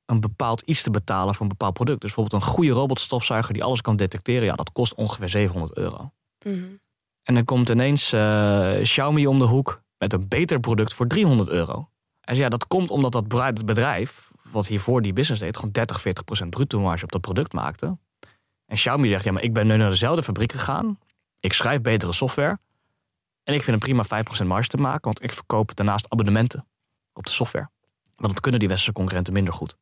een bepaald iets te betalen voor een bepaald product. Dus bijvoorbeeld een goede robotstofzuiger die alles kan detecteren... ja, dat kost ongeveer 700 euro. Mhm. En dan komt ineens eh, Xiaomi om de hoek met een beter product voor 300 euro. En ja, dat komt omdat dat bedrijf, wat hiervoor die business deed, gewoon 30, 40 procent bruto marge op dat product maakte. En Xiaomi zegt, ja, maar ik ben nu naar dezelfde fabriek gegaan. Ik schrijf betere software. En ik vind het prima 5% marge te maken, want ik verkoop daarnaast abonnementen op de software. Want dat kunnen die westerse concurrenten minder goed.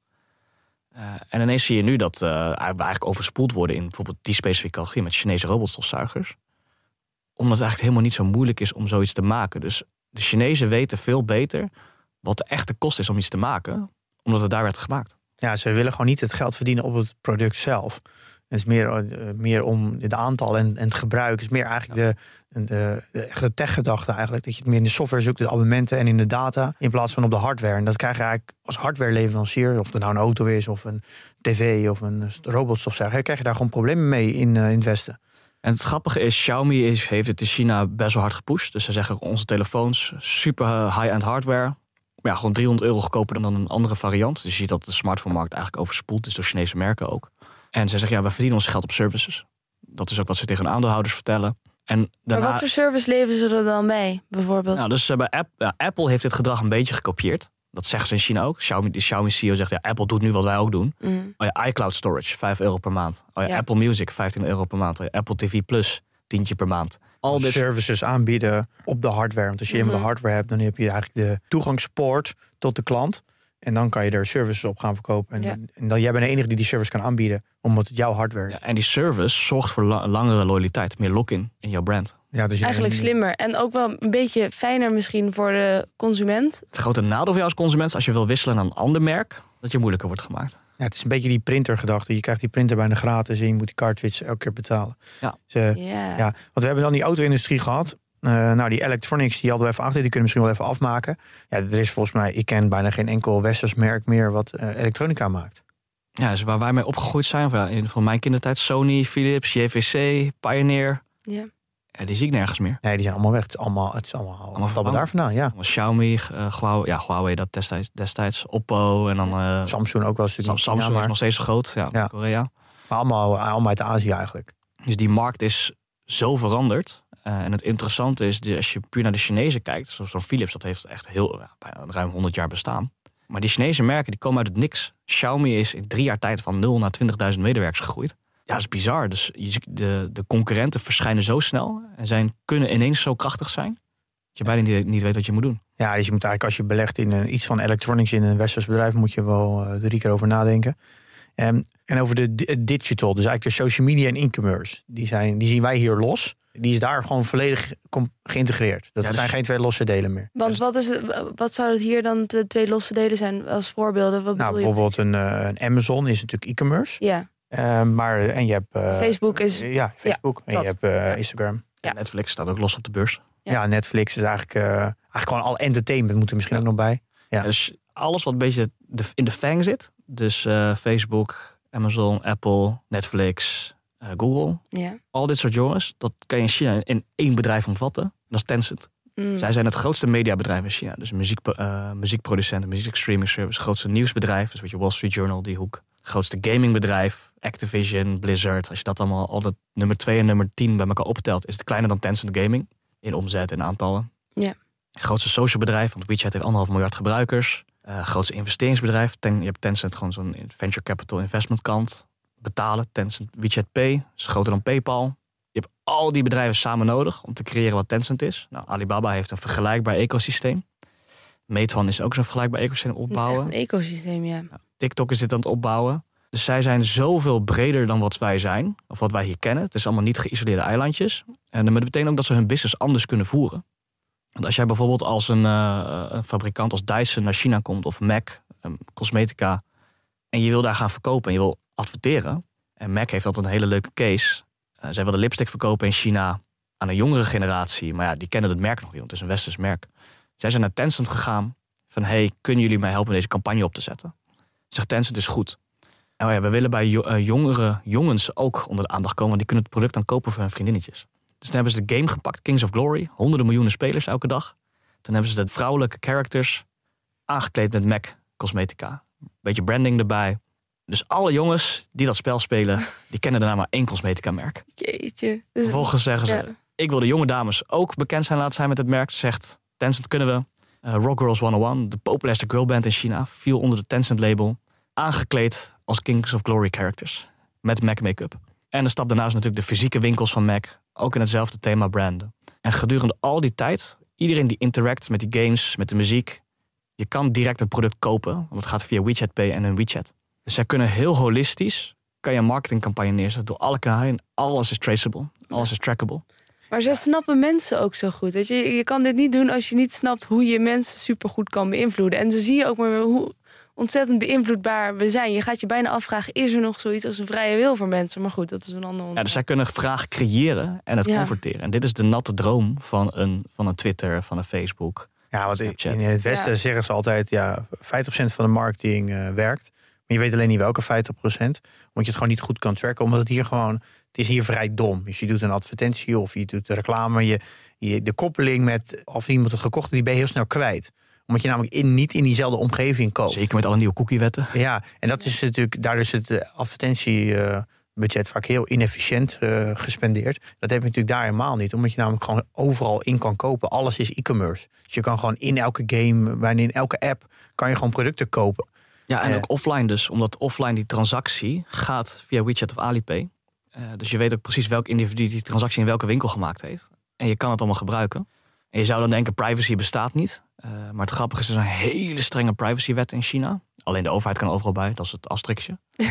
Eh, en ineens zie je nu dat eh, we eigenlijk overspoeld worden in bijvoorbeeld die specifieke categorie met Chinese robotstofzuigers omdat het eigenlijk helemaal niet zo moeilijk is om zoiets te maken. Dus de Chinezen weten veel beter wat de echte kost is om iets te maken, omdat het daar werd gemaakt. Ja, ze willen gewoon niet het geld verdienen op het product zelf. Het is meer, eh, meer om de aantal en, en het gebruik. Het is meer eigenlijk de, de, de, de tech-gedachte eigenlijk. Dat je het meer in de software zoekt, de abonnementen en in de data. In plaats van op de hardware. En dat krijg je eigenlijk als hardwareleverancier. Of het nou een auto is, of een tv, of een robotstofzuiger. krijg je daar gewoon problemen mee in, uh, in het Westen. En het grappige is, Xiaomi is, heeft het in China best wel hard gepusht. Dus ze zeggen onze telefoons, super high-end hardware. Maar ja, gewoon 300 euro goedkoper dan een andere variant. Dus je ziet dat de smartphone-markt eigenlijk overspoeld is door Chinese merken ook. En ze zeggen, ja, we verdienen ons geld op services. Dat is ook wat ze tegen hun aandeelhouders vertellen. En daarna... Maar wat voor service leveren ze er dan bij, bijvoorbeeld? Nou, dus bij App, ja, Apple heeft dit gedrag een beetje gekopieerd. Dat zeggen ze in China ook. Xiaomi, de Xiaomi CEO zegt, ja, Apple doet nu wat wij ook doen. Mm. Oh ja, iCloud storage, 5 euro per maand. Oh ja, Apple Music, 15 euro per maand. Oh ja, Apple TV Plus, tientje per maand. Al dit... services aanbieden op de hardware. Want als je mm de hardware hebt, dan heb je eigenlijk de toegangspoort tot de klant. En dan kan je er services op gaan verkopen. En, en dan jij bent de enige die die service kan aanbieden, omdat het jouw hardware is. Ja, en die service zorgt voor langere loyaliteit, meer lock-in in jouw brand. Ja, dus Eigenlijk slimmer. En ook wel een beetje fijner misschien voor de consument. Het grote nadeel voor jou als consument, als je wil wisselen naar een ander merk, dat je moeilijker wordt gemaakt. Ja, het is een beetje die printergedachte. Je krijgt die printer bijna gratis en je moet die cartridge elke keer betalen. Ja. Dus, uh, ja. Want we hebben dan die auto-industrie gehad. Uh, nou, die electronics, die hadden we even achter. Die kunnen misschien wel even afmaken. Ja, er is volgens mij, ik ken bijna geen enkel westers merk meer wat uh, elektronica maakt. Ja, dus waar wij mee opgegroeid zijn, of ja, in van mijn kindertijd, Sony, Philips, JVC, Pioneer. Ja. ja. die zie ik nergens meer. Nee, die zijn allemaal weg. Het is allemaal, het is allemaal, allemaal daar vandaan, ja. Xiaomi, uh, Huawei, ja, Huawei dat destijds, destijds, Oppo en dan... Uh, Samsung ook wel een stukje. Samsung is nog steeds groot, ja, ja. Korea. Maar allemaal, allemaal uit Azië eigenlijk. Dus die markt is zo veranderd. Uh, en het interessante is, als je puur naar de Chinezen kijkt, zoals Philips, dat heeft echt heel ruim 100 jaar bestaan. Maar die Chinese merken die komen uit het niks. Xiaomi is in drie jaar tijd van 0 naar 20.000 medewerkers gegroeid. Ja, dat is bizar. Dus de, de concurrenten verschijnen zo snel en zijn, kunnen ineens zo krachtig zijn. Dat je bijna niet, niet weet wat je moet doen. Ja, dus je moet eigenlijk als je belegt in een, iets van electronics in een westers bedrijf, moet je wel uh, drie keer over nadenken. Um, en over de digital, dus eigenlijk de social media en e-commerce, die, zijn, die zien wij hier los die is daar gewoon volledig geïntegreerd. Dat zijn dus- geen twee losse delen meer. Want wat, is het, wat zou het hier dan de twee losse delen zijn als voorbeelden? Wat nou, bijvoorbeeld een, uh, een, Amazon is natuurlijk e-commerce. Ja. Uh, maar en je hebt. Uh, Facebook is. Ja, Facebook. en je hebt Instagram. Ja. Netflix staat ook los op de beurs. Ja, Netflix is eigenlijk, eigenlijk gewoon al entertainment moet er misschien ook nog bij. Ja. Dus alles wat een beetje in de fang zit. Dus Facebook, Amazon, Apple, Netflix, uh, Google. Ja. Al dit soort jongens, dat kan je in China in één bedrijf omvatten. Dat is Tencent. Mm. Zij zijn het grootste mediabedrijf in China. Dus muziek, uh, muziekproducent, muziek streaming service, grootste nieuwsbedrijf. Dus wat je Wall Street Journal, die hoek. Grootste gamingbedrijf, Activision, Blizzard. Als je dat allemaal, al dat nummer 2 en nummer 10 bij elkaar optelt, is het kleiner dan Tencent Gaming. In omzet en aantallen. Ja. Grootste social bedrijf, want WeChat heeft anderhalf miljard gebruikers. Uh, grootste investeringsbedrijf. Ten, je hebt Tencent gewoon zo'n venture capital investment kant betalen. Tencent WeChat Pay is groter dan PayPal. Je hebt al die bedrijven samen nodig om te creëren wat Tencent is. Nou, Alibaba heeft een vergelijkbaar ecosysteem. Meituan is ook zo'n vergelijkbaar ecosysteem opbouwen. een ecosysteem, ja. TikTok is dit aan het opbouwen. Dus zij zijn zoveel breder dan wat wij zijn, of wat wij hier kennen. Het is allemaal niet geïsoleerde eilandjes. En dat betekent ook dat ze hun business anders kunnen voeren. Want als jij bijvoorbeeld als een, uh, een fabrikant als Dyson naar China komt, of Mac, um, cosmetica, en je wil daar gaan verkopen en je wil adverteren. En Mac heeft altijd een hele leuke case. Uh, zij wilden lipstick verkopen in China aan een jongere generatie. Maar ja, die kennen het merk nog niet, want het is een westers merk. Zij zijn naar Tencent gegaan van... hey, kunnen jullie mij helpen deze campagne op te zetten? Zegt Tencent is goed. Nou ja, we willen bij uh, jongere jongens ook onder de aandacht komen... want die kunnen het product dan kopen voor hun vriendinnetjes. Dus toen hebben ze de game gepakt, Kings of Glory. Honderden miljoenen spelers elke dag. Toen hebben ze de vrouwelijke characters aangekleed met MAC cosmetica. Beetje branding erbij. Dus alle jongens die dat spel spelen, die kennen daarna maar één cosmetica-merk. Jeetje. Dus Vervolgens zeggen ze, ik wil de jonge dames ook bekend zijn laten zijn met het merk. Zegt Tencent kunnen we. Uh, Rock Girls 101, de populairste girlband in China, viel onder de Tencent-label. Aangekleed als Kings of Glory characters. Met MAC make-up. En de stap daarna is natuurlijk de fysieke winkels van MAC. Ook in hetzelfde thema branden. En gedurende al die tijd, iedereen die interact met die games, met de muziek. Je kan direct het product kopen, want het gaat via WeChat Pay en hun WeChat. Dus zij kunnen heel holistisch, kan je een marketingcampagne neerzetten door alle kanalen. Alles is traceable, alles is trackable. Maar ze snappen mensen ook zo goed. Weet je? je kan dit niet doen als je niet snapt hoe je mensen supergoed kan beïnvloeden. En zo zie je ook maar hoe ontzettend beïnvloedbaar we zijn. Je gaat je bijna afvragen, is er nog zoiets als een vrije wil voor mensen? Maar goed, dat is een ander Ja, onderwerp. dus zij kunnen vraag creëren en het Ja. converteren. En dit is de natte droom van een, van een Twitter, van een Facebook. Ja, want in Snapchat. in het Westen Ja. zeggen ze altijd, ja, 50% van de marketing eh, werkt. Maar je weet alleen niet welke 50%. Omdat je het gewoon niet goed kan tracken. Omdat het hier gewoon, het is hier vrij dom. Dus je doet een advertentie of je doet de reclame. Je, je, de koppeling met of iemand het gekocht die ben je heel snel kwijt. Omdat je namelijk in, niet in diezelfde omgeving koopt. Zeker met alle nieuwe cookiewetten. Ja, en dat is natuurlijk, daar is het eh, advertentiebudget vaak heel inefficiënt eh, gespendeerd. Dat heb je natuurlijk daar helemaal niet, omdat je namelijk gewoon overal in kan kopen. Alles is e-commerce. Dus je kan gewoon in elke game, bijna in elke app, kan je gewoon producten kopen. Ja, en Eh. ook offline dus. Omdat offline die transactie gaat via WeChat of Alipay. Eh, dus je weet ook precies welk individu die transactie in welke winkel gemaakt heeft. En je kan het allemaal gebruiken. En je zou dan denken, privacy bestaat niet. Eh, maar het grappige is, er is een hele strenge privacywet in China. Alleen de overheid kan overal bij, dat is het asterixje.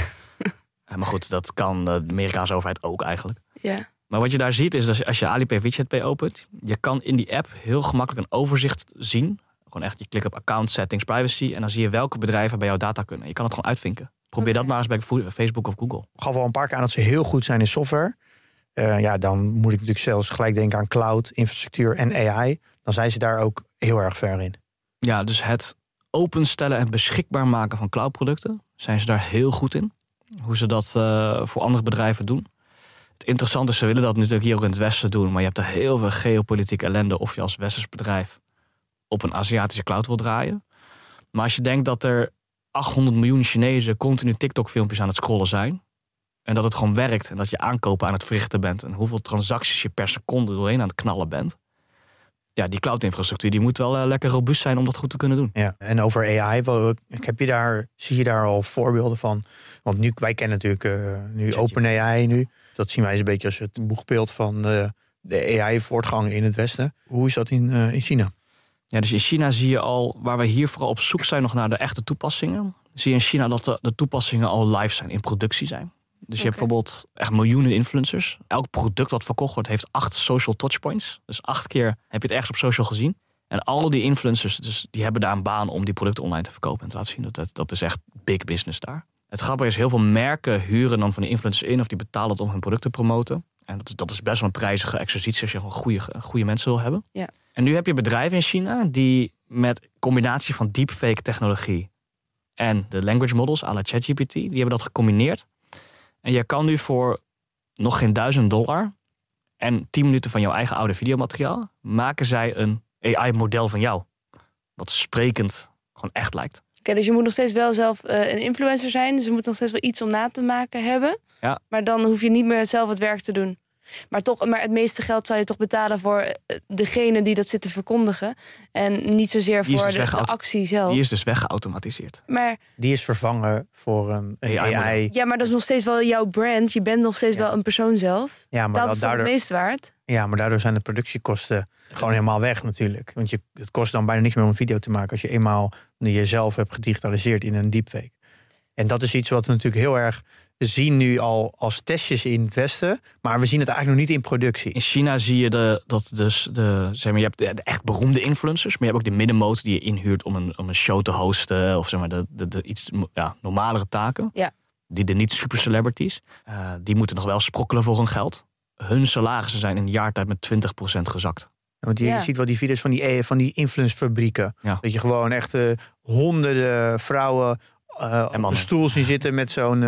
Maar goed, dat kan de Amerikaanse overheid ook eigenlijk. Ja. Maar wat je daar ziet is dat als je Alipay WeChat Pay opent, je kan in die app heel gemakkelijk een overzicht zien. Gewoon echt, je klikt op account settings privacy en dan zie je welke bedrijven bij jouw data kunnen. Je kan het gewoon uitvinken. Probeer dat maar eens bij Facebook of Google. Ik gaf al een paar keer aan dat ze heel goed zijn in software. Eh, ja, dan moet ik natuurlijk zelfs gelijk denken aan cloud, infrastructuur en AI. Dan zijn ze daar ook heel erg ver in. Ja, dus het openstellen en beschikbaar maken van cloudproducten zijn ze daar heel goed in. Hoe ze dat eh, voor andere bedrijven doen. Het interessante is, ze willen dat natuurlijk hier ook in het Westen doen. Maar je hebt er heel veel geopolitieke ellende of je als Westers bedrijf op een Aziatische cloud wil draaien. Maar als je denkt dat er 800 miljoen Chinezen continu TikTok-filmpjes aan het scrollen zijn. En dat het gewoon werkt en dat je aankopen aan het verrichten bent. En hoeveel transacties je per seconde doorheen aan het knallen bent. Ja, die cloud-infrastructuur die moet wel eh, lekker robuust zijn om dat goed te kunnen doen. Ja, en over AI, wel, heb je daar, zie je daar al voorbeelden van? Want nu, wij kennen natuurlijk eh, nu. OpenAI nu. Dat zien wij eens een beetje als het boegbeeld van eh, de AI-voortgang in het Westen. Hoe is dat in, in China? Ja, dus in China zie je al, waar we hier vooral op zoek zijn nog naar de echte toepassingen, zie je in China dat de, de toepassingen al live zijn, in productie zijn. Dus je hebt bijvoorbeeld echt miljoenen influencers. Elk product wat verkocht wordt heeft acht social touchpoints. Dus acht keer heb je het ergens op social gezien. En al die influencers, dus die hebben daar een baan om die producten online te verkopen en te laten zien. Dat, dat, dat is echt big business daar. Het grappige is, heel veel merken huren dan van die influencers in of die betalen het om hun product te promoten. En dat, is- dat is best wel een prijzige exercitie als je gewoon goede, goede mensen wil hebben. Ja. En nu heb je bedrijven in China die met combinatie van deepfake technologie en de language models à la ChatGPT, die hebben dat gecombineerd. En je kan nu voor nog geen duizend dollar en 10 minuten van jouw eigen oude videomateriaal, maken zij een AI-model van jou. Wat sprekend gewoon echt lijkt. Oké, dus je moet nog steeds wel zelf eh, een influencer zijn. Dus je moet nog steeds wel iets om na te maken hebben. Ja. Maar dan hoef je niet meer zelf het werk te doen. Maar, toch, maar het meeste geld zou je toch betalen voor eh, degene die dat zit te verkondigen. En niet zozeer voor dus de, actie zelf. Die is dus weggeautomatiseerd. Maar Die is vervangen voor een. AI. ja, maar dat is nog steeds wel jouw brand. Je bent nog steeds Ja. wel een persoon zelf. Ja, maar dat wel is toch het daardoor, meest waard. ja, maar daardoor zijn de productiekosten gewoon helemaal weg natuurlijk. Want je, het kost dan bijna niks meer om een video te maken... als je eenmaal jezelf hebt gedigitaliseerd in een deepfake. En dat is iets wat we natuurlijk heel erg zien nu al als testjes in het Westen. Maar we zien het eigenlijk nog niet in productie. In China zie je de, dat dus de, zeg maar, je hebt de, de echt beroemde influencers, maar je hebt ook de middenmoot die je inhuurt om een, om een show te hosten of zeg maar de, de, de iets ja, normalere taken. Ja. Die de niet super celebrities, eh, die moeten nog wel sprokkelen voor hun geld. Hun salarissen zijn in een jaar tijd met 20% gezakt. Want je Ja. ziet wel die video's van die, eh, van die influencefabrieken. Ja. Dat je gewoon echt eh, honderden vrouwen eh, op mannen. een stoel zien zitten met zo'n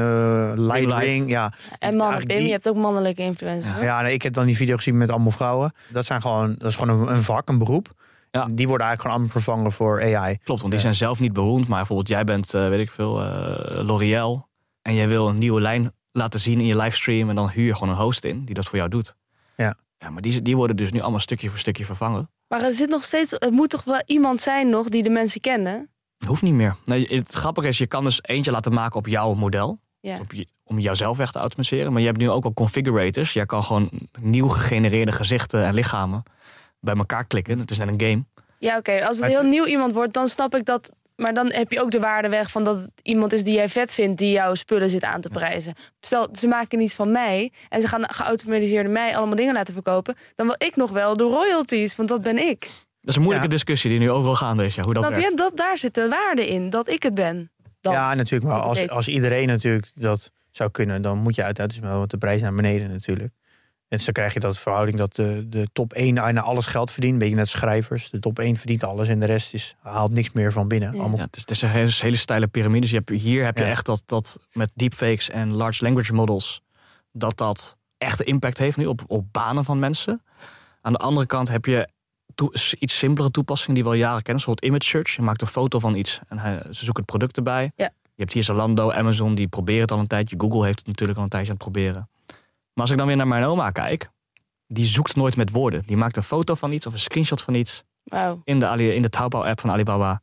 ring. Ja, En mannen, Eigenlijk Pim, die- je hebt ook mannelijke influencers. ja nee, ik heb dan die video gezien met allemaal vrouwen. Dat, zijn gewoon, dat is gewoon een, een vak, een beroep. Ja. Die worden eigenlijk gewoon allemaal vervangen voor AI. Klopt, want die zijn zelf niet beroemd, maar bijvoorbeeld jij bent, eh, weet ik veel, eh, L'Oreal en jij wil een nieuwe lijn laten zien in je livestream en dan huur je gewoon een host in die dat voor jou doet. Ja. Ja, maar die, die worden dus nu allemaal stukje voor stukje vervangen. Maar er zit nog steeds, het moet toch wel iemand zijn nog die de mensen kennen? Hoeft niet meer. Nee, het grappige is, je kan dus eentje laten maken op jouw model. Ja. Op je, om jouzelf weg te automatiseren. Maar je hebt nu ook al configurators. Jij kan gewoon nieuw gegenereerde gezichten en lichamen bij elkaar klikken. Het is net een game. Ja, oké. Als het Maar heel nieuw iemand wordt, dan snap ik dat. Maar dan heb je ook de waarde weg van dat het iemand is die jij vet vindt, die jouw spullen zit aan te prijzen. Stel, ze maken iets van mij en ze gaan geautomatiseerde mij allemaal dingen laten verkopen. Dan wil ik nog wel de royalties, want dat ben ik. Dat is een moeilijke Ja. discussie die nu overal gaande is. Ja, hoe dat Snap werkt. je? Dat, daar zit de waarde in, dat ik het ben. dan. Ja, natuurlijk. Maar als, als iedereen natuurlijk dat zou kunnen, dan moet je uiteindelijk wel de prijs naar beneden natuurlijk. En dus dan krijg je dat verhouding dat de, de top 1 naar alles geld verdient. Een beetje net schrijvers. De top 1 verdient alles en de rest is, haalt niks meer van binnen. Ja. Allemaal, Ja, het is, het is een hele, hele steile piramide. Dus je hebt, hier heb je Ja. echt dat, dat met deepfakes en large language models... dat dat echt impact heeft nu op, op banen van mensen. Aan de andere kant heb je iets simpelere toepassingen die we al jaren kennen. Bijvoorbeeld image search. Je maakt een foto van iets en hij, ze zoeken het product erbij. Ja. Je hebt hier Zalando, Amazon, die proberen het al een tijdje. Google heeft het natuurlijk al een tijdje aan het proberen. Maar als ik dan weer naar mijn oma kijk... die zoekt nooit met woorden. Die maakt een foto van iets of een screenshot van iets... In de, Ali- in de Taobao-app van Alibaba...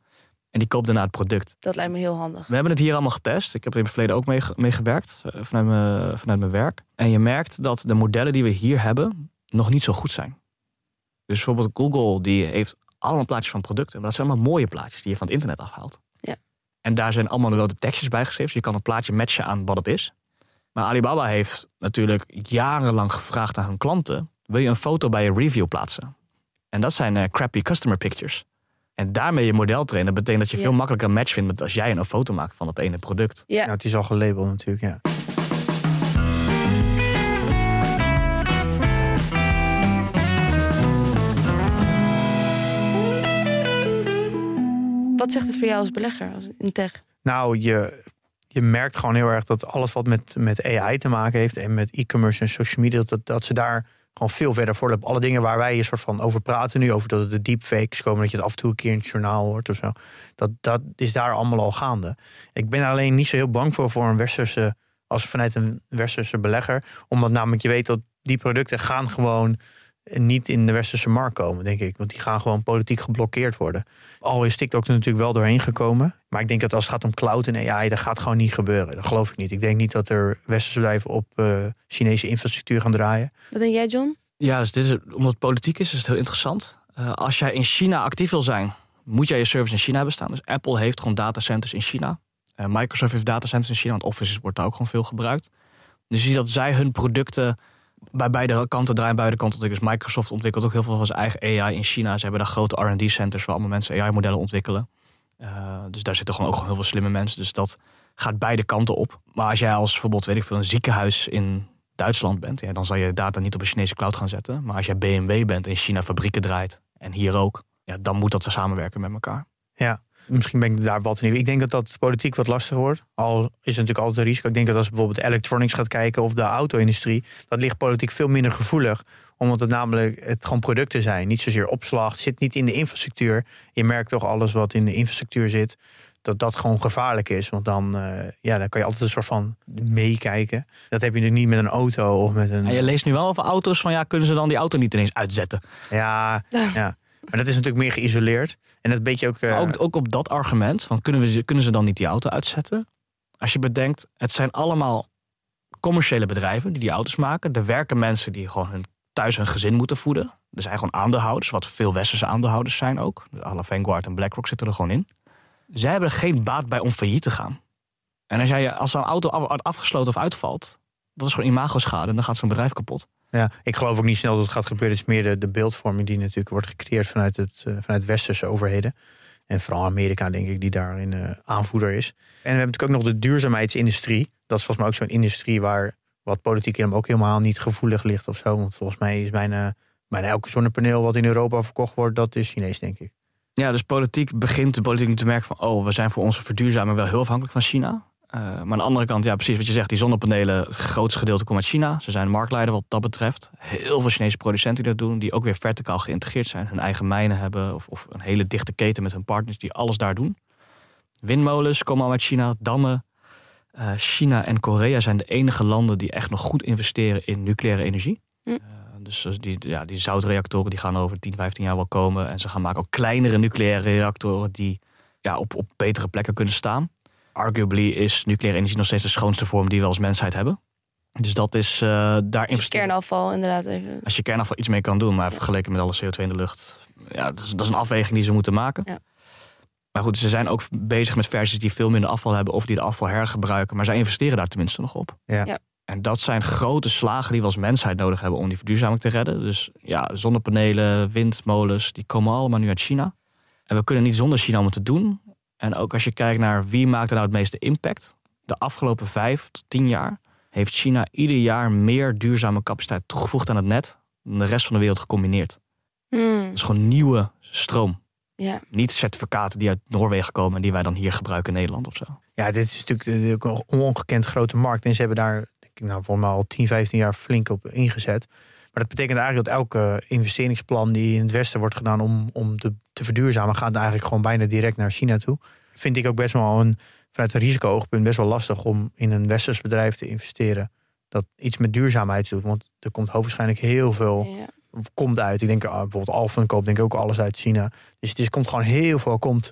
en die koopt daarna het product. dat lijkt me heel handig. We hebben het hier allemaal getest. Ik heb er in het verleden ook mee, mee gewerkt eh, vanuit mijn, vanuit mijn werk. En je merkt dat de modellen die we hier hebben nog niet zo goed zijn. Dus bijvoorbeeld Google die heeft allemaal plaatjes van producten. Maar dat zijn allemaal mooie plaatjes die je van het internet afhaalt. Ja. En daar zijn allemaal wel de tekstjes bij geschreven. Dus je kan een plaatje matchen aan wat het is. Maar Alibaba heeft natuurlijk jarenlang gevraagd aan hun klanten... wil je een foto bij je review plaatsen? En dat zijn eh, crappy customer pictures. En daarmee je model trainen betekent dat je Ja. veel makkelijker een match vindt met als jij een foto maakt van dat ene product. Ja, ja, het is al gelabeld natuurlijk. Ja. Wat zegt het voor jou als belegger als in tech? Nou, je, je merkt gewoon heel erg dat alles wat met, met AI te maken heeft en met e-commerce en social media, dat, dat ze daar gewoon veel verder voor hebben. Alle dingen waar wij een soort van over praten nu, over dat de deepfakes komen, dat je het af en toe een keer in het journaal hoort of zo. Dat, dat is daar allemaal al gaande. Ik ben alleen niet zo heel bang voor voor een westerse, als vanuit een westerse belegger, omdat namelijk je weet dat die producten gaan gewoon niet in de westerse markt komen, denk ik. Want die gaan gewoon politiek geblokkeerd worden. Al is TikTok er natuurlijk wel doorheen gekomen. Maar ik denk dat als het gaat om cloud en AI, dat gaat gewoon niet gebeuren. Dat geloof ik niet. Ik denk niet dat er westerse bedrijven op eh, Chinese infrastructuur gaan draaien. Wat denk jij, John? Ja, dus dit is, omdat het politiek is, is het heel interessant. Eh, als jij in China actief wil zijn, moet jij je service in China hebben staan. Dus Apple heeft gewoon datacenters in China. Eh, Microsoft heeft datacenters in China, want Office wordt daar ook gewoon veel gebruikt. Dus je ziet dat zij hun producten bij beide kanten draaien, beide kanten. Dus Microsoft ontwikkelt ook heel veel van zijn eigen AI in China. Ze hebben daar grote R&D-centers waar allemaal mensen AI-modellen ontwikkelen. Eh, dus daar zitten gewoon ook gewoon heel veel slimme mensen. Dus dat gaat beide kanten op. Maar als jij als bijvoorbeeld, weet ik veel, een ziekenhuis in Duitsland bent, ja, dan zal je data niet op een Chinese cloud gaan zetten. Maar als jij BMW bent en in China fabrieken draait, en hier ook, ja, dan moet dat samenwerken met elkaar. Ja, misschien ben ik daar wat in. Ik denk dat dat politiek wat lastiger wordt. Al is het natuurlijk altijd een risico. Ik denk dat als bijvoorbeeld electronics gaat kijken of de auto-industrie, dat ligt politiek veel minder gevoelig omdat het namelijk het gewoon producten zijn. Niet zozeer opslag. Het zit niet in de infrastructuur. Je merkt toch alles wat in de infrastructuur zit. Dat dat gewoon gevaarlijk is. Want dan, eh, ja, dan kan je altijd een soort van meekijken. Dat heb je nu niet met een auto of met een. En je leest nu wel over auto's van ja, kunnen ze dan die auto niet ineens uitzetten? Ja, ja. Maar dat is natuurlijk meer geïsoleerd. En dat beetje ook. eh, ook, ook op dat argument van kunnen, we, ze- kunnen ze dan niet die auto uitzetten? Als je bedenkt, het zijn allemaal commerciële bedrijven die die auto's maken. Er werken mensen die gewoon hun, thuis hun gezin moeten voeden. Er zijn gewoon aandeelhouders, wat veel westerse aandeelhouders zijn ook. Alle Vanguard en BlackRock zitten er gewoon in. Zij hebben er geen baat bij om failliet te gaan. En als, jij, als zo'n auto afgesloten of uitvalt, dat is gewoon imagoschade en dan gaat zo'n bedrijf kapot. Ja, ik geloof ook niet snel dat het gaat gebeuren. Het is meer de, de beeldvorming die natuurlijk wordt gecreëerd vanuit, het, eh, vanuit westerse overheden. En vooral Amerika, denk ik, die daarin eh, aanvoerder is. En we hebben natuurlijk ook nog de duurzaamheidsindustrie. Dat is volgens mij ook zo'n industrie waar wat politiek hem ook helemaal niet gevoelig ligt of zo. Want volgens mij is bijna, bijna elke zonnepaneel wat in Europa verkocht wordt, dat is Chinees, denk ik. Ja, dus politiek begint de politiek nu te merken van... oh, we zijn voor onze verduurzaming wel heel afhankelijk van China. Eh, maar aan de andere kant, ja, precies wat je zegt... die zonnepanelen, het grootste gedeelte komt uit China. Ze zijn marktleider wat dat betreft. Heel veel Chinese producenten die dat doen... die ook weer verticaal geïntegreerd zijn. Hun eigen mijnen hebben of, of een hele dichte keten met hun partners... die alles daar doen. Windmolens komen al uit China, dammen. Eh, China en Korea zijn de enige landen die echt nog goed investeren in nucleaire energie. Hm. Eh, dus die, ja, die zoutreactoren die gaan over 10, 15 jaar wel komen. En ze gaan maken ook kleinere nucleaire reactoren die ja, op, op betere plekken kunnen staan. Arguably is nucleaire energie nog steeds de schoonste vorm die we als mensheid hebben. Dus dat is uh, daar Dus investeren. kernafval, inderdaad. Even. Als je kernafval iets mee kan doen, maar vergeleken met alle CO2 in de lucht. Ja, dat is, dat is een afweging die ze moeten maken. Ja. Maar goed, ze zijn ook bezig met versies die veel minder afval hebben of die de afval hergebruiken. Maar zij investeren daar tenminste nog op. Ja. Ja. En dat zijn grote slagen die we als mensheid nodig hebben om die verduurzaming te redden. Dus ja, zonnepanelen, windmolens, die komen allemaal nu uit China. En we kunnen niet zonder China om het te doen. En ook als je kijkt naar wie maakt er nou het meeste impact. De afgelopen vijf tot tien jaar heeft China ieder jaar meer duurzame capaciteit toegevoegd aan het net dan de rest van de wereld gecombineerd. Hmm, Dat is gewoon nieuwe stroom. ja. Niet certificaten die uit Noorwegen komen en die wij dan hier gebruiken in Nederland of zo. Ja, dit is natuurlijk een ongekend grote markt. En ze hebben daar, nou, voor mij al 10, 15 jaar flink op ingezet. Maar dat betekent eigenlijk dat elke investeringsplan die in het Westen wordt gedaan om, om te, te verduurzamen, gaat eigenlijk gewoon bijna direct naar China toe. Vind ik ook best wel een, vanuit een risico-oogpunt best wel lastig om in een Westers bedrijf te investeren. Dat iets met duurzaamheid doet. Want er komt hoogstwaarschijnlijk heel veel ja. komt uit. Ik denk ah, bijvoorbeeld Alphen koopt denk ik ook alles uit China. Dus het is, komt gewoon heel veel komt,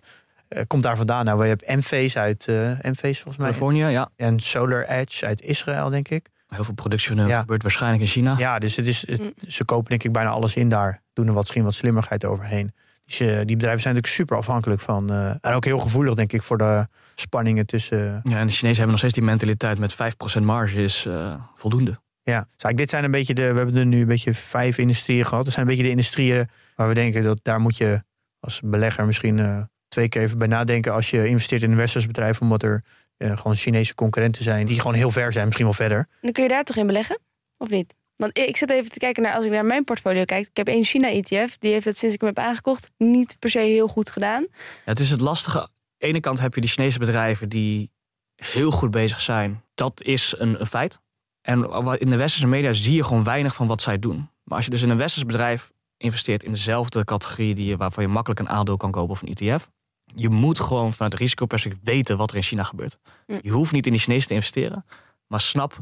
komt daar vandaan. Nou, je hebt MV's uit eh MV's volgens mij. Californië, ja. En Solar Edge uit Israël, denk ik. Heel veel productie van hun Ja. gebeurt waarschijnlijk in China. Ja, dus het is, het- Mm. ze kopen denk ik bijna alles in daar. Doen er wat, misschien wat slimmerheid overheen. Dus eh, die bedrijven zijn natuurlijk super afhankelijk van. eh, en ook heel gevoelig, denk ik, voor de spanningen tussen. Ja, en de Chinezen hebben nog steeds die mentaliteit met 5% marge is eh, voldoende. Ja, dus eigenlijk dit zijn een beetje de. We hebben er nu een beetje vijf industrieën gehad. Dat zijn een beetje de industrieën waar we denken dat daar moet je als belegger misschien eh, twee keer even bij nadenken. Als je investeert in een westers bedrijf, omdat er eh, gewoon Chinese concurrenten zijn die gewoon heel ver zijn, misschien wel verder. En dan kun je daar toch in beleggen? Of niet? Want ik zit even te kijken naar, als ik naar mijn portfolio kijk. Ik heb één China-ETF. Die heeft het sinds ik hem heb aangekocht niet per se heel goed gedaan. Ja, het is het lastige. Aan de ene kant heb je die Chinese bedrijven die heel goed bezig zijn. Dat is een, een feit. En wat- in de westerse media zie je gewoon weinig van wat zij doen. Maar als je dus in een westers bedrijf investeert in dezelfde categorie die je, waarvan je makkelijk een aandeel kan kopen of een ETF. Je moet gewoon vanuit het risicoperspectief weten wat er in China gebeurt. Mm. Je hoeft niet in die Chinezen te investeren. Maar snap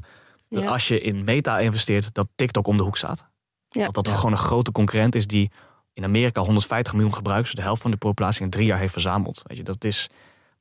dat Ja. als je in Meta investeert, dat TikTok om de hoek staat. Ja. Dat dat gewoon een grote concurrent is die in Amerika 150 miljoen gebruikers, de helft van de populatie in drie jaar heeft verzameld. Weet je, dat is,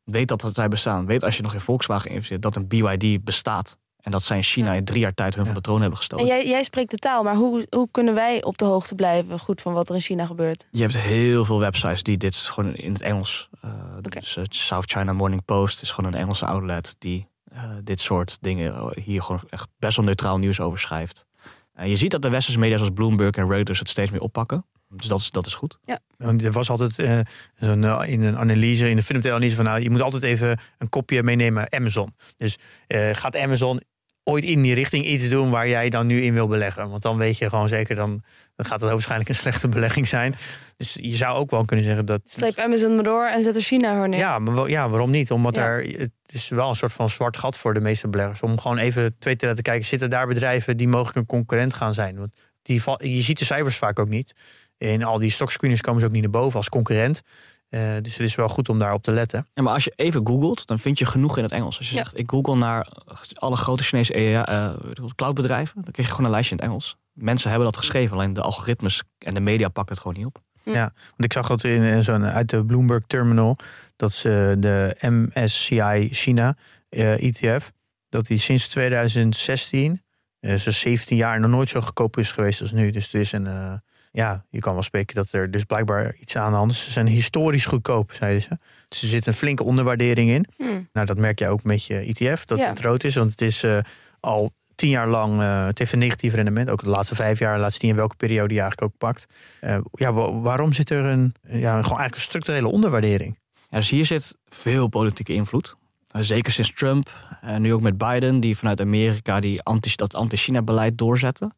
weet dat, dat zij bestaan. Weet als je nog in Volkswagen investeert dat een BYD bestaat. En dat zij in China Ja. in drie jaar tijd hun van de troon hebben gestolen. En jij, jij spreekt de taal, maar hoe, hoe kunnen wij op de hoogte blijven goed van wat er in China gebeurt? Je hebt heel veel websites die dit gewoon in het Engels. eh dus het South China Morning Post is gewoon een Engelse outlet die eh, dit soort dingen hier gewoon echt best wel neutraal nieuws over schrijft. En je ziet dat de westerse media zoals Bloomberg en Reuters het steeds meer oppakken. Dus dat is, dat is goed. Want er was altijd eh, zo'n, in een analyse, in de fundamentele analyse van nou, je moet altijd even een kopje meenemen Amazon. Dus eh, gaat Amazon ooit in die richting iets doen waar jij dan nu in wil beleggen? Want dan weet je gewoon zeker, dan, dan gaat het waarschijnlijk een slechte belegging zijn. Dus je zou ook wel kunnen zeggen dat. Sleep Amazon maar door en zet er China voor neer. Ja, maar ja, waarom niet? Omdat Ja. er, het is wel een soort van zwart gat voor de meeste beleggers. Om gewoon even twee te laten kijken, zitten daar bedrijven die mogelijk een concurrent gaan zijn? Want die, je ziet de cijfers vaak ook niet. In al die stockscreenings komen ze ook niet naar boven als concurrent. Eh, dus het is wel goed om daarop te letten. Ja, maar als je even googelt, dan vind je genoeg in het Engels. Als je Ja. zegt, ik google naar alle grote Chinese eh, wat, cloudbedrijven, dan krijg je gewoon een lijstje in het Engels. Mensen hebben dat geschreven, alleen de algoritmes en de media pakken het gewoon niet op. Want ik zag dat in eh, zo'n uit de Bloomberg Terminal dat ze de MSCI China eh, ETF dat die sinds 2016, eh zo 17 jaar, nog nooit zo goedkoop is geweest als nu. Dus het is een, eh, ja, je kan wel spreken dat er dus blijkbaar iets aan de hand is. Ze zijn historisch goedkoop, zeiden ze. Dus er zit een flinke onderwaardering in. Hm. Nou, dat merk je ook met je ETF, dat Ja. het rood is. Want het is eh, al tien jaar lang, eh, het heeft een negatief rendement. Ook de laatste vijf jaar, de laatste tien, welke periode je eigenlijk ook pakt. Eh, ja, wa- waarom zit er een, ja, gewoon eigenlijk een structurele onderwaardering? Ja, dus hier zit veel politieke invloed. Zeker sinds Trump en nu ook met Biden, die vanuit Amerika die anti, dat anti-China-beleid doorzetten.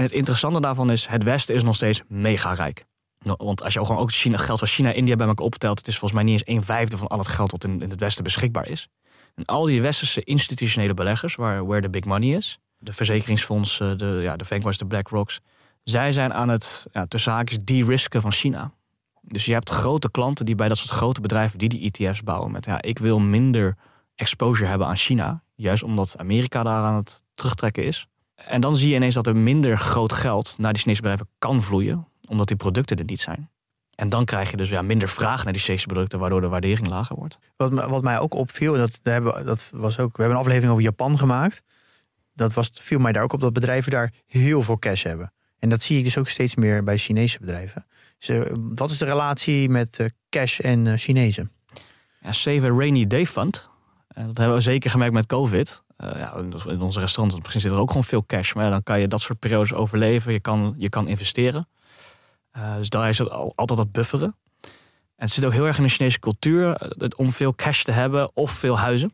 En het interessante daarvan is, het Westen is nog steeds mega rijk. No- Want als je gewoon ook China, geld van China en India bij elkaar optelt, het is volgens mij niet eens een vijfde van al het geld dat in, in het Westen beschikbaar is. En al die westerse institutionele beleggers, waar where the big money is, de verzekeringsfondsen, de, ja, de Vanguards, de BlackRocks, zij zijn aan het ja, tussen haakjes de-risken van China. Dus je hebt grote klanten die bij dat soort grote bedrijven die die ETF's bouwen met ja, ik wil minder exposure hebben aan China, juist omdat Amerika daar aan het terugtrekken is. En dan zie je ineens dat er minder groot geld naar die Chinese bedrijven kan vloeien, omdat die producten er niet zijn. En dan krijg je dus ja, minder vraag naar die Chinese producten, waardoor de waardering lager wordt. Wat, wat mij ook opviel, en dat, hebben, dat was ook, we hebben een aflevering over Japan gemaakt. Dat was, viel mij daar ook op dat bedrijven daar heel veel cash hebben. En dat zie ik dus ook steeds meer bij Chinese bedrijven. Dus, eh, wat is de relatie met eh, cash en eh, Chinezen? Ja, Save a Rainy Day Fund. En dat hebben we zeker gemerkt met COVID. Eh, ja, in- onze restaurants misschien zit er ook gewoon veel cash. Maar ja, dan kan je dat soort periodes overleven. Je kan, je kan investeren. Eh, dus daar is het al- altijd dat bufferen. En het zit ook heel erg in de Chinese cultuur eh, om veel cash te hebben of veel huizen.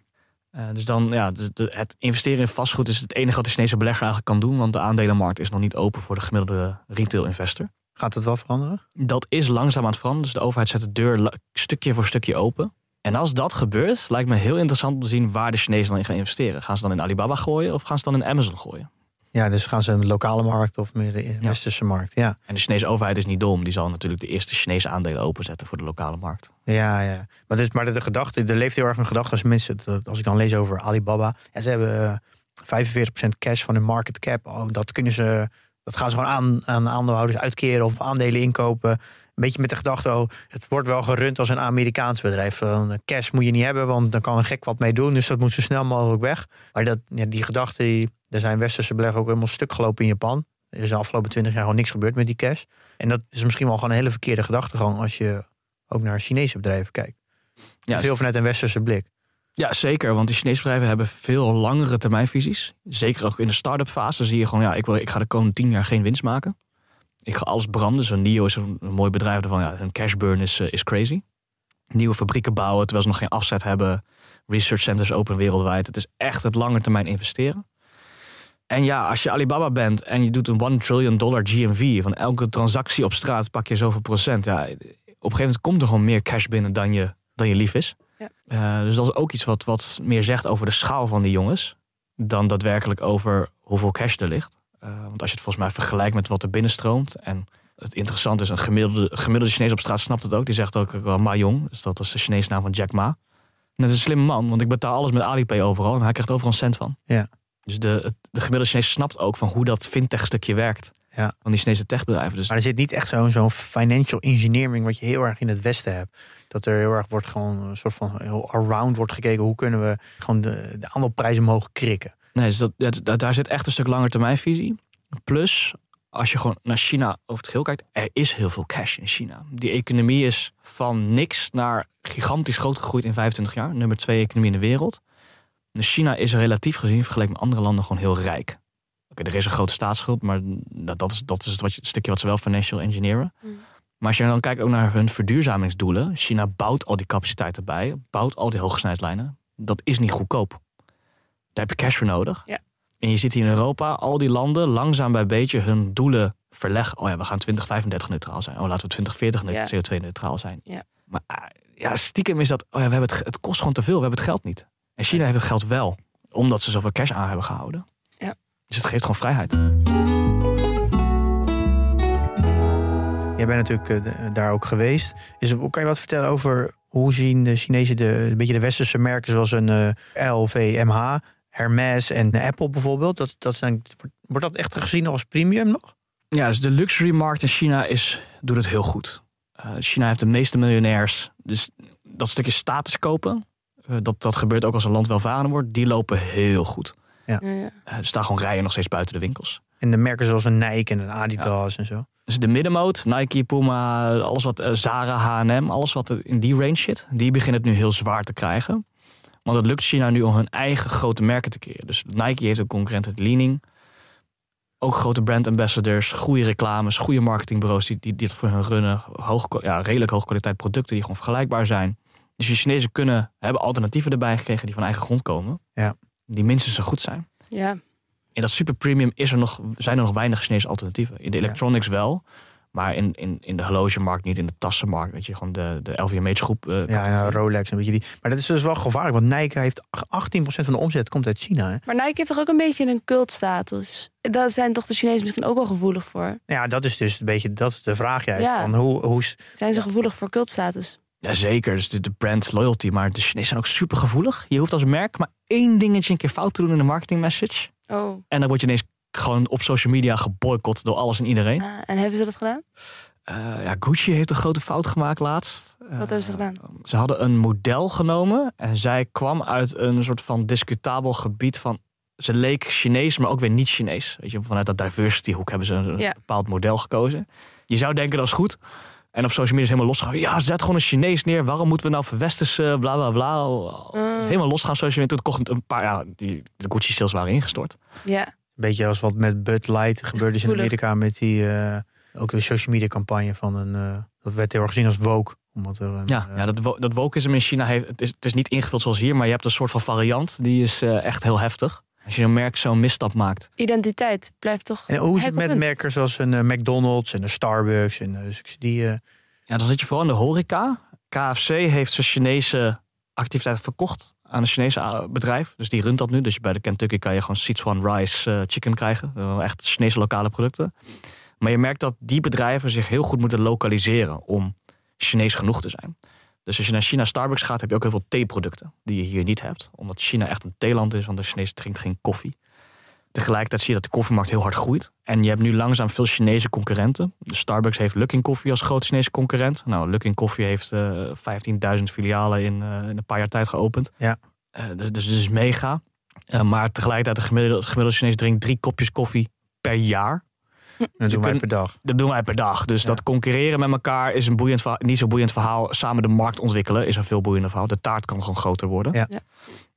Uh, dus dan, ja, de, de, het investeren in vastgoed is het enige wat de Chinese belegger eigenlijk kan doen. Want de aandelenmarkt is nog niet open voor de gemiddelde retail investor. Gaat het wel veranderen? Dat is langzaam aan het veranderen. Dus de overheid zet de deur stukje voor stukje open. En als dat gebeurt, lijkt me heel interessant om te zien waar de Chinezen dan in gaan investeren. Gaan ze dan in Alibaba gooien of gaan ze dan in Amazon gooien? Ja, dus gaan ze een lokale markt of meer de westerse markt. Ja. En de Chinese overheid is niet dom. Die zal natuurlijk de eerste Chinese aandelen openzetten voor de lokale markt. Ja, ja. Maar, dus, maar de, de gedachte, er leeft heel erg een gedachte als mensen, als ik dan lees over Alibaba. Ja, ze hebben 45% eh, cash van hun market cap. Oh, dat kunnen ze, dat gaan ze gewoon aan, aan aandeelhouders uitkeren of aandelen inkopen. Een beetje met de gedachte, oh, het wordt wel gerund als een Amerikaans bedrijf. Cash moet je niet hebben, want dan kan een gek wat mee doen. Dus dat moet zo snel mogelijk weg. Maar dat, ja, die gedachte, die, er zijn westerse beleggers ook helemaal stuk gelopen in Japan. Er is de afgelopen twintig jaar gewoon niks gebeurd met die cash. En dat is misschien wel gewoon een hele verkeerde gedachtegang als je ook naar Chinese bedrijven kijkt. Ja, veel vanuit een westerse blik. Ja, zeker. Want die Chinese bedrijven hebben veel langere termijnvisies. Zeker ook in de start-up fase zie je gewoon, ja, ik, wil, ik ga de komende tien jaar geen winst maken. Ik ga alles branden. Zo'n NIO is een, mooi bedrijf ervan, ja, hun cash burn is, uh, is crazy. Nieuwe fabrieken bouwen terwijl ze nog geen afzet hebben. Research centers open wereldwijd. Het is echt het lange termijn investeren. En ja, als je Alibaba bent en je doet een 1 trillion dollar GMV, van elke transactie op straat pak je zoveel procent. Ja, op een gegeven moment komt er gewoon meer cash binnen dan je, dan je lief is. Ja. Uh, dus dat is ook iets wat, wat meer zegt over de schaal van die jongens, dan daadwerkelijk over hoeveel cash er ligt. Uh, want als je het volgens mij vergelijkt met wat er binnenstroomt. En het interessante is, een gemiddelde, gemiddelde Chinees op straat snapt het ook. Die zegt ook wel Ma Jong. Dus dat is de Chinese naam van Jack Ma. Is een slimme man, want ik betaal alles met Alipay overal. En hij krijgt overal een cent van. Ja. Dus de, de gemiddelde Chinees snapt ook van hoe dat fintech-stukje werkt. Ja. Van die Chinese techbedrijven. Dus maar er zit niet echt zo'n zo'n financial engineering wat je heel erg in het Westen hebt. Dat er heel erg wordt gewoon een soort van heel around wordt gekeken. Hoe kunnen we gewoon de, de aandeelprijzen mogen krikken? Nee, dus dat, dat, daar zit echt een stuk langer termijn visie. Plus, als je gewoon naar China over het geheel kijkt, er is heel veel cash in China. Die economie is van niks naar gigantisch groot gegroeid in 25 jaar. Nummer twee economie in de wereld. Dus China is relatief gezien, vergeleken met andere landen, gewoon heel rijk. Oké, er is een grote staatsschuld, maar dat is, dat is het, wat je, het stukje wat ze wel financial engineeren. Mm. Maar als je dan kijkt ook naar hun verduurzamingsdoelen, China bouwt al die capaciteiten bij, bouwt al die hogesnijdslijnen. Dat is niet goedkoop. Daar heb je cash voor nodig. Ja. En je ziet hier in Europa al die landen langzaam bij beetje hun doelen verleggen. Oh ja, we gaan 2035 neutraal zijn. Oh, laten we 2040 CO2 neutraal zijn. Ja. Maar ah, ja, stiekem is dat, oh ja, we hebben het, het kost gewoon te veel, we hebben het geld niet. En China heeft het geld wel, omdat ze zoveel cash aan hebben gehouden. Ja. Dus het geeft gewoon vrijheid. Jij bent natuurlijk uh, daar ook geweest. Is, kan je wat vertellen over hoe zien de Chinezen de, een beetje de westerse merken zoals een uh, eh, LVMH, Hermes en Apple bijvoorbeeld? Dat, dat zijn, wordt dat echt gezien als premium nog? Ja, dus de luxury markt in China is, doet het heel goed. Uh, China heeft de meeste miljonairs. Dus dat stukje status kopen, eh, dat, dat gebeurt ook als een land welvarender wordt, die lopen heel goed. Ja. Ja, er staan gewoon rijen nog steeds buiten de winkels. En de merken zoals een Nike en een Adidas en zo. Dus de middenmoot, Nike, Puma, alles wat uh, Zara, H&M, alles wat in die range zit, die beginnen het nu heel zwaar te krijgen. Want het lukt China nu om hun eigen grote merken te keren. Dus Nike heeft een concurrent, het Leaning. Ook grote brand ambassadors, goede reclames, goede marketingbureaus die, die dit voor hun runnen. Hoog, ja, redelijk hoge kwaliteit producten die gewoon vergelijkbaar zijn. Dus de Chinezen kunnen, hebben alternatieven erbij gekregen die van eigen grond komen. Ja. Die minstens zo goed zijn. Ja. In dat super premium is er nog, zijn er nog weinig Chinese alternatieven. In de electronics wel. Maar in, in, in de horlogemarkt niet, in de tassenmarkt. Weet je, gewoon de, de LVMH groep. Uh, ja, ja, Rolex een beetje die. Maar dat is dus wel gevaarlijk, want Nike heeft 18% van de omzet komt uit China. Hè? Maar Nike heeft toch ook een beetje een cultstatus? Daar zijn toch de Chinezen misschien ook wel gevoelig voor? Ja, dat is dus een beetje dat is de vraag juist. Ja. Van hoe, hoe... Zijn ze gevoelig voor cultstatus? Jazeker, dus de, de brand loyalty. Maar de Chinezen zijn ook super gevoelig. Je hoeft als merk maar één dingetje een keer fout te doen in de marketing message. Oh. En dan word je ineens gewoon op social media geboycott door alles en iedereen. Uh, en hebben ze dat gedaan? Uh, ja, Gucci heeft een grote fout gemaakt laatst. Wat hebben ze gedaan? Ze hadden een model genomen en zij kwam uit een soort van discutabel gebied van. Ze leek Chinees, maar ook weer niet Chinees. Weet je, vanuit dat diversity hoek hebben ze een bepaald model gekozen. Je zou denken dat is goed. En op social media is helemaal losgaan. Ja, zet gewoon een Chinees neer. Waarom moeten we nou verwesterse, bla bla bla. Uh. Helemaal losgaan social media. Toen kocht een paar, ja, die, de Gucci sales waren ingestort. Ja. Beetje als wat met Bud Light gebeurde dus in Amerika met die, uh, ook de social media campagne van een, uh, dat werd heel erg gezien als woke. Omdat er een, Ja, eh, ja dat, wo- dat wokeism in China heeft, het is, het is niet ingevuld zoals hier, maar je hebt een soort van variant. Die is eh, echt heel heftig. Als je een merk zo'n misstap maakt. Identiteit blijft toch. En hoe is het met merken zoals een eh, McDonald's en een Starbucks? En, eh, dus die, eh, Ja, dan zit je vooral in de horeca. KFC heeft zijn Chinese activiteit verkocht aan een Chinese ah, bedrijf. Dus die runt dat nu. Dus bij de Kentucky kan je gewoon Sichuan rice eh, chicken krijgen. Eh, Echt Chinese lokale producten. Maar je merkt dat die bedrijven zich heel goed moeten lokaliseren om Chinees genoeg te zijn. Dus als je naar China Starbucks gaat, heb je ook heel veel theeproducten die je hier niet hebt. Omdat China echt een theeland is, want de Chinees drinkt geen koffie. Tegelijkertijd zie je dat de koffiemarkt heel hard groeit. En je hebt nu langzaam veel Chinese concurrenten. De Starbucks heeft Luckin Coffee als grote Chinese concurrent. Nou, Luckin Coffee heeft eh 15.000 filialen in, eh, in een paar jaar tijd geopend. Ja. Eh, dus, dus het is mega. Eh, maar tegelijkertijd, de gemiddelde, gemiddelde Chinees drinkt drie kopjes koffie per jaar. dat doen wij per dag. Dat doen wij per dag. Dus Ja. dat concurreren met elkaar is een boeiend verhaal, niet zo boeiend verhaal. Samen de markt ontwikkelen is een veel boeiender verhaal. De taart kan gewoon groter worden. Ja. Ja.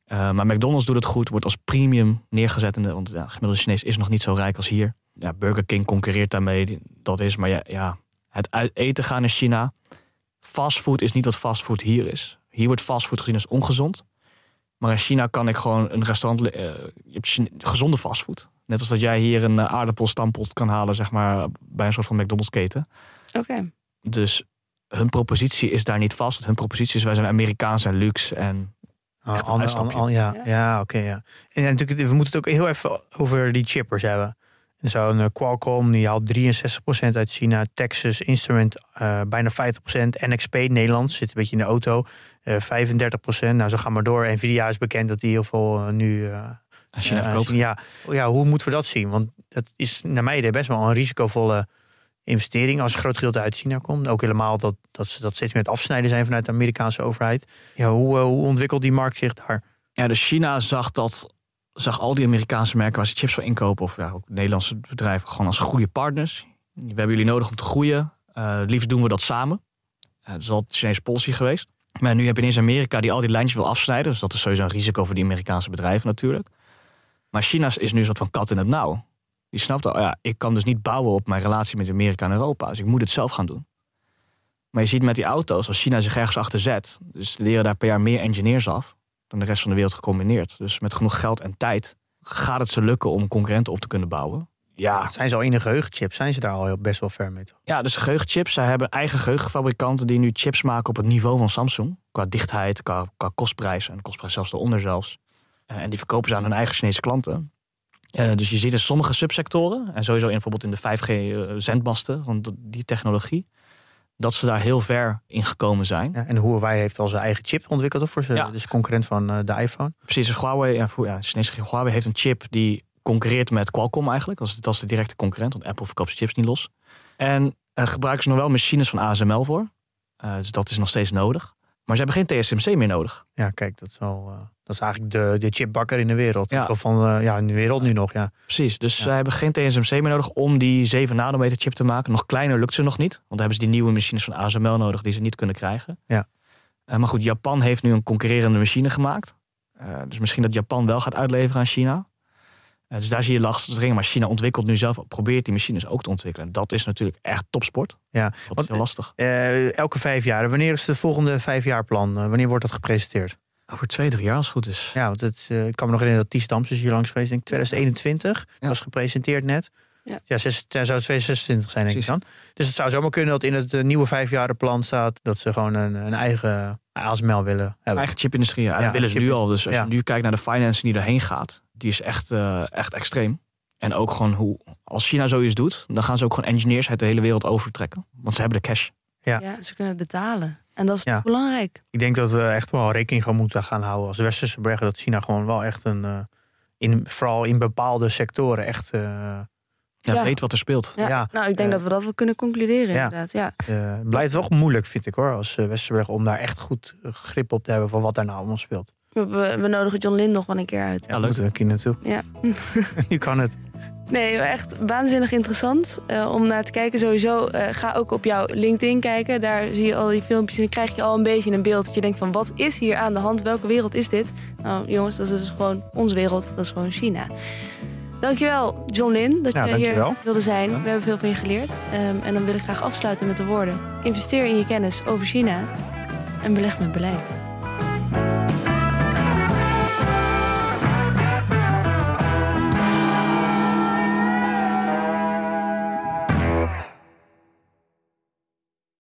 Eh, maar McDonald's doet het goed, wordt als premium neergezet. In de, want ja, gemiddelde Chinees is nog niet zo rijk als hier. Ja, Burger King concurreert daarmee. Dat is, maar ja, ja, het uit eten gaan in China. Fastfood is niet wat fastfood hier is. Hier wordt fastfood gezien als ongezond. Maar in China kan ik gewoon een restaurant... eh, je hebt Chine- gezonde fastfood. Net als dat jij hier een uh, aardappelstamppot kan halen, zeg maar, bij een soort van McDonald's keten. Oké. Dus hun propositie is daar niet vast. Hun propositie is, wij zijn Amerikaans en luxe. En Echt een ja, Ja. ja oké. ja. En natuurlijk, we moeten het ook heel even over die chippers hebben. En Zo'n eh, Qualcomm, die haalt 63% uit China. Texas Instrument eh, bijna 50%. NXP Nederland zit een beetje in de auto. eh 35%. Nou, zo gaan maar door. Nvidia is bekend dat die heel veel eh, nu... eh, als eh, verkoopt. Ja, ja, hoe moeten we dat zien? Want dat is naar idee best wel een risicovolle investering als een groot gedeelte uit China komt. Ook helemaal dat, dat ze dat steeds meer het afsnijden zijn vanuit de Amerikaanse overheid. Ja, hoe, eh, hoe ontwikkelt die markt zich daar? Ja, dus China zag dat zag al die Amerikaanse merken waar ze chips voor inkopen, of ja, ook Nederlandse bedrijven, gewoon als goede partners. We hebben jullie nodig om te groeien. Eh liefst doen we dat samen. Eh, dat is al Chinese policy geweest. Maar nu heb je ineens Amerika die al die lijntjes wil afsnijden. Dus dat is sowieso een risico voor die Amerikaanse bedrijven natuurlijk. Maar China is nu een soort van kat in het nauw. Die snapt al, ja, ik kan dus niet bouwen op mijn relatie met Amerika en Europa. Dus ik moet het zelf gaan doen. Maar je ziet met die auto's, als China zich ergens achter zet, dus leren daar per jaar meer engineers af dan de rest van de wereld gecombineerd. Dus met genoeg geld en tijd gaat het ze lukken om concurrenten op te kunnen bouwen. Ja, Zijn ze al in de geheugenchip? Zijn ze daar al best wel ver mee? Toch? ja dus geheugenchips. Zij hebben eigen geheugenfabrikanten die nu chips maken op het niveau van Samsung. Qua dichtheid, qua, qua kostprijs en kostprijs zelfs eronder zelfs. Eh, en die verkopen ze aan hun eigen Chinese klanten. Eh, dus je ziet in sommige subsectoren, en sowieso in, bijvoorbeeld in de 5G-zendmasten, want dat- die technologie, dat ze daar heel ver in gekomen zijn. Ja, en Huawei heeft al zijn eigen chip ontwikkeld of voor ze, Ja. dus concurrent van eh, de iPhone. Precies, dus Huawei, ja, ja, Chinese Huawei heeft een chip die concurreert met Qualcomm eigenlijk. Dat is, dat is de directe concurrent, want Apple verkoopt chips niet los. En eh, gebruiken ze nog wel machines van ASML voor. Eh, dus dat is nog steeds nodig. Maar ze hebben geen TSMC meer nodig. Ja, kijk, dat is, al, eh, dat is eigenlijk de, de chipbakker in de wereld. Ja. Van, eh, ja, in de wereld nu nog, ja. Precies, dus Ja. ze hebben geen TSMC meer nodig om die 7 nanometer chip te maken. Nog kleiner lukt ze nog niet, want dan hebben ze die nieuwe machines van ASML nodig die ze niet kunnen krijgen. Ja. Eh, maar goed, Japan heeft nu een concurrerende machine gemaakt. Dus misschien dat Japan wel gaat uitleveren aan China. Eh, dus daar zie je lastig dringen. Maar China ontwikkelt nu zelf, probeert die machines ook te ontwikkelen. Dat is natuurlijk echt topsport. Ja, Dat is heel lastig. Eh, elke vijf jaar. Wanneer is de volgende vijfjaarplan? Eh, wanneer wordt dat gepresenteerd? Over twee, drie jaar als het goed is. Ja, want het, eh, ik kan me nog herinneren dat Ties Dams is hier langs geweest. Ik denk 2021. Ja. was gepresenteerd net. Ja. Ja, zes, dan zou het 2026 zijn, denk ik dan. Dus het zou zomaar kunnen dat in het eh, nieuwe vijfjarenplan staat... dat ze gewoon een, een eigen ASML willen hebben. Eigen chipindustrie, ja, Ja, dat willen ze nu al. Dus als Ja. je nu kijkt naar de financing die erheen gaat, die is echt, eh, echt extreem. En ook gewoon hoe, als China zoiets doet, dan gaan ze ook gewoon engineers uit de hele wereld overtrekken. Want ze hebben de cash. Ja. Ja, ze kunnen het betalen. En dat is Ja. belangrijk. Ik denk dat we echt wel rekening gaan moeten gaan houden als westerse belegger... dat China gewoon wel echt een... eh, in, vooral in bepaalde sectoren echt... eh, Ja, Ja. weet wat er speelt. Ja. Ja. Nou, ik denk dat we dat wel kunnen concluderen Ja. inderdaad. Ja. eh, blijft wel moeilijk, vind ik hoor, als westerse belegger... om daar echt goed grip op te hebben van wat daar nou allemaal speelt. We, we nodigen John Lind nog wel een keer uit. Ja, leuk. moeten we een keer naartoe. Ja. nu kan het. Nee, echt waanzinnig interessant eh, om naar te kijken. Sowieso eh, ga ook op jouw LinkedIn kijken. Daar zie je al die filmpjes en dan krijg je al een beetje een beeld. Dat je denkt van wat is hier aan de hand? Welke wereld is dit? Nou jongens, dat is dus gewoon onze wereld. Dat is gewoon China. Dankjewel, John Lin, dat Ja, je hier wilde zijn. We hebben veel van je geleerd. Ehm, en dan wil ik graag afsluiten met de woorden. Investeer in je kennis over China en beleg met beleid.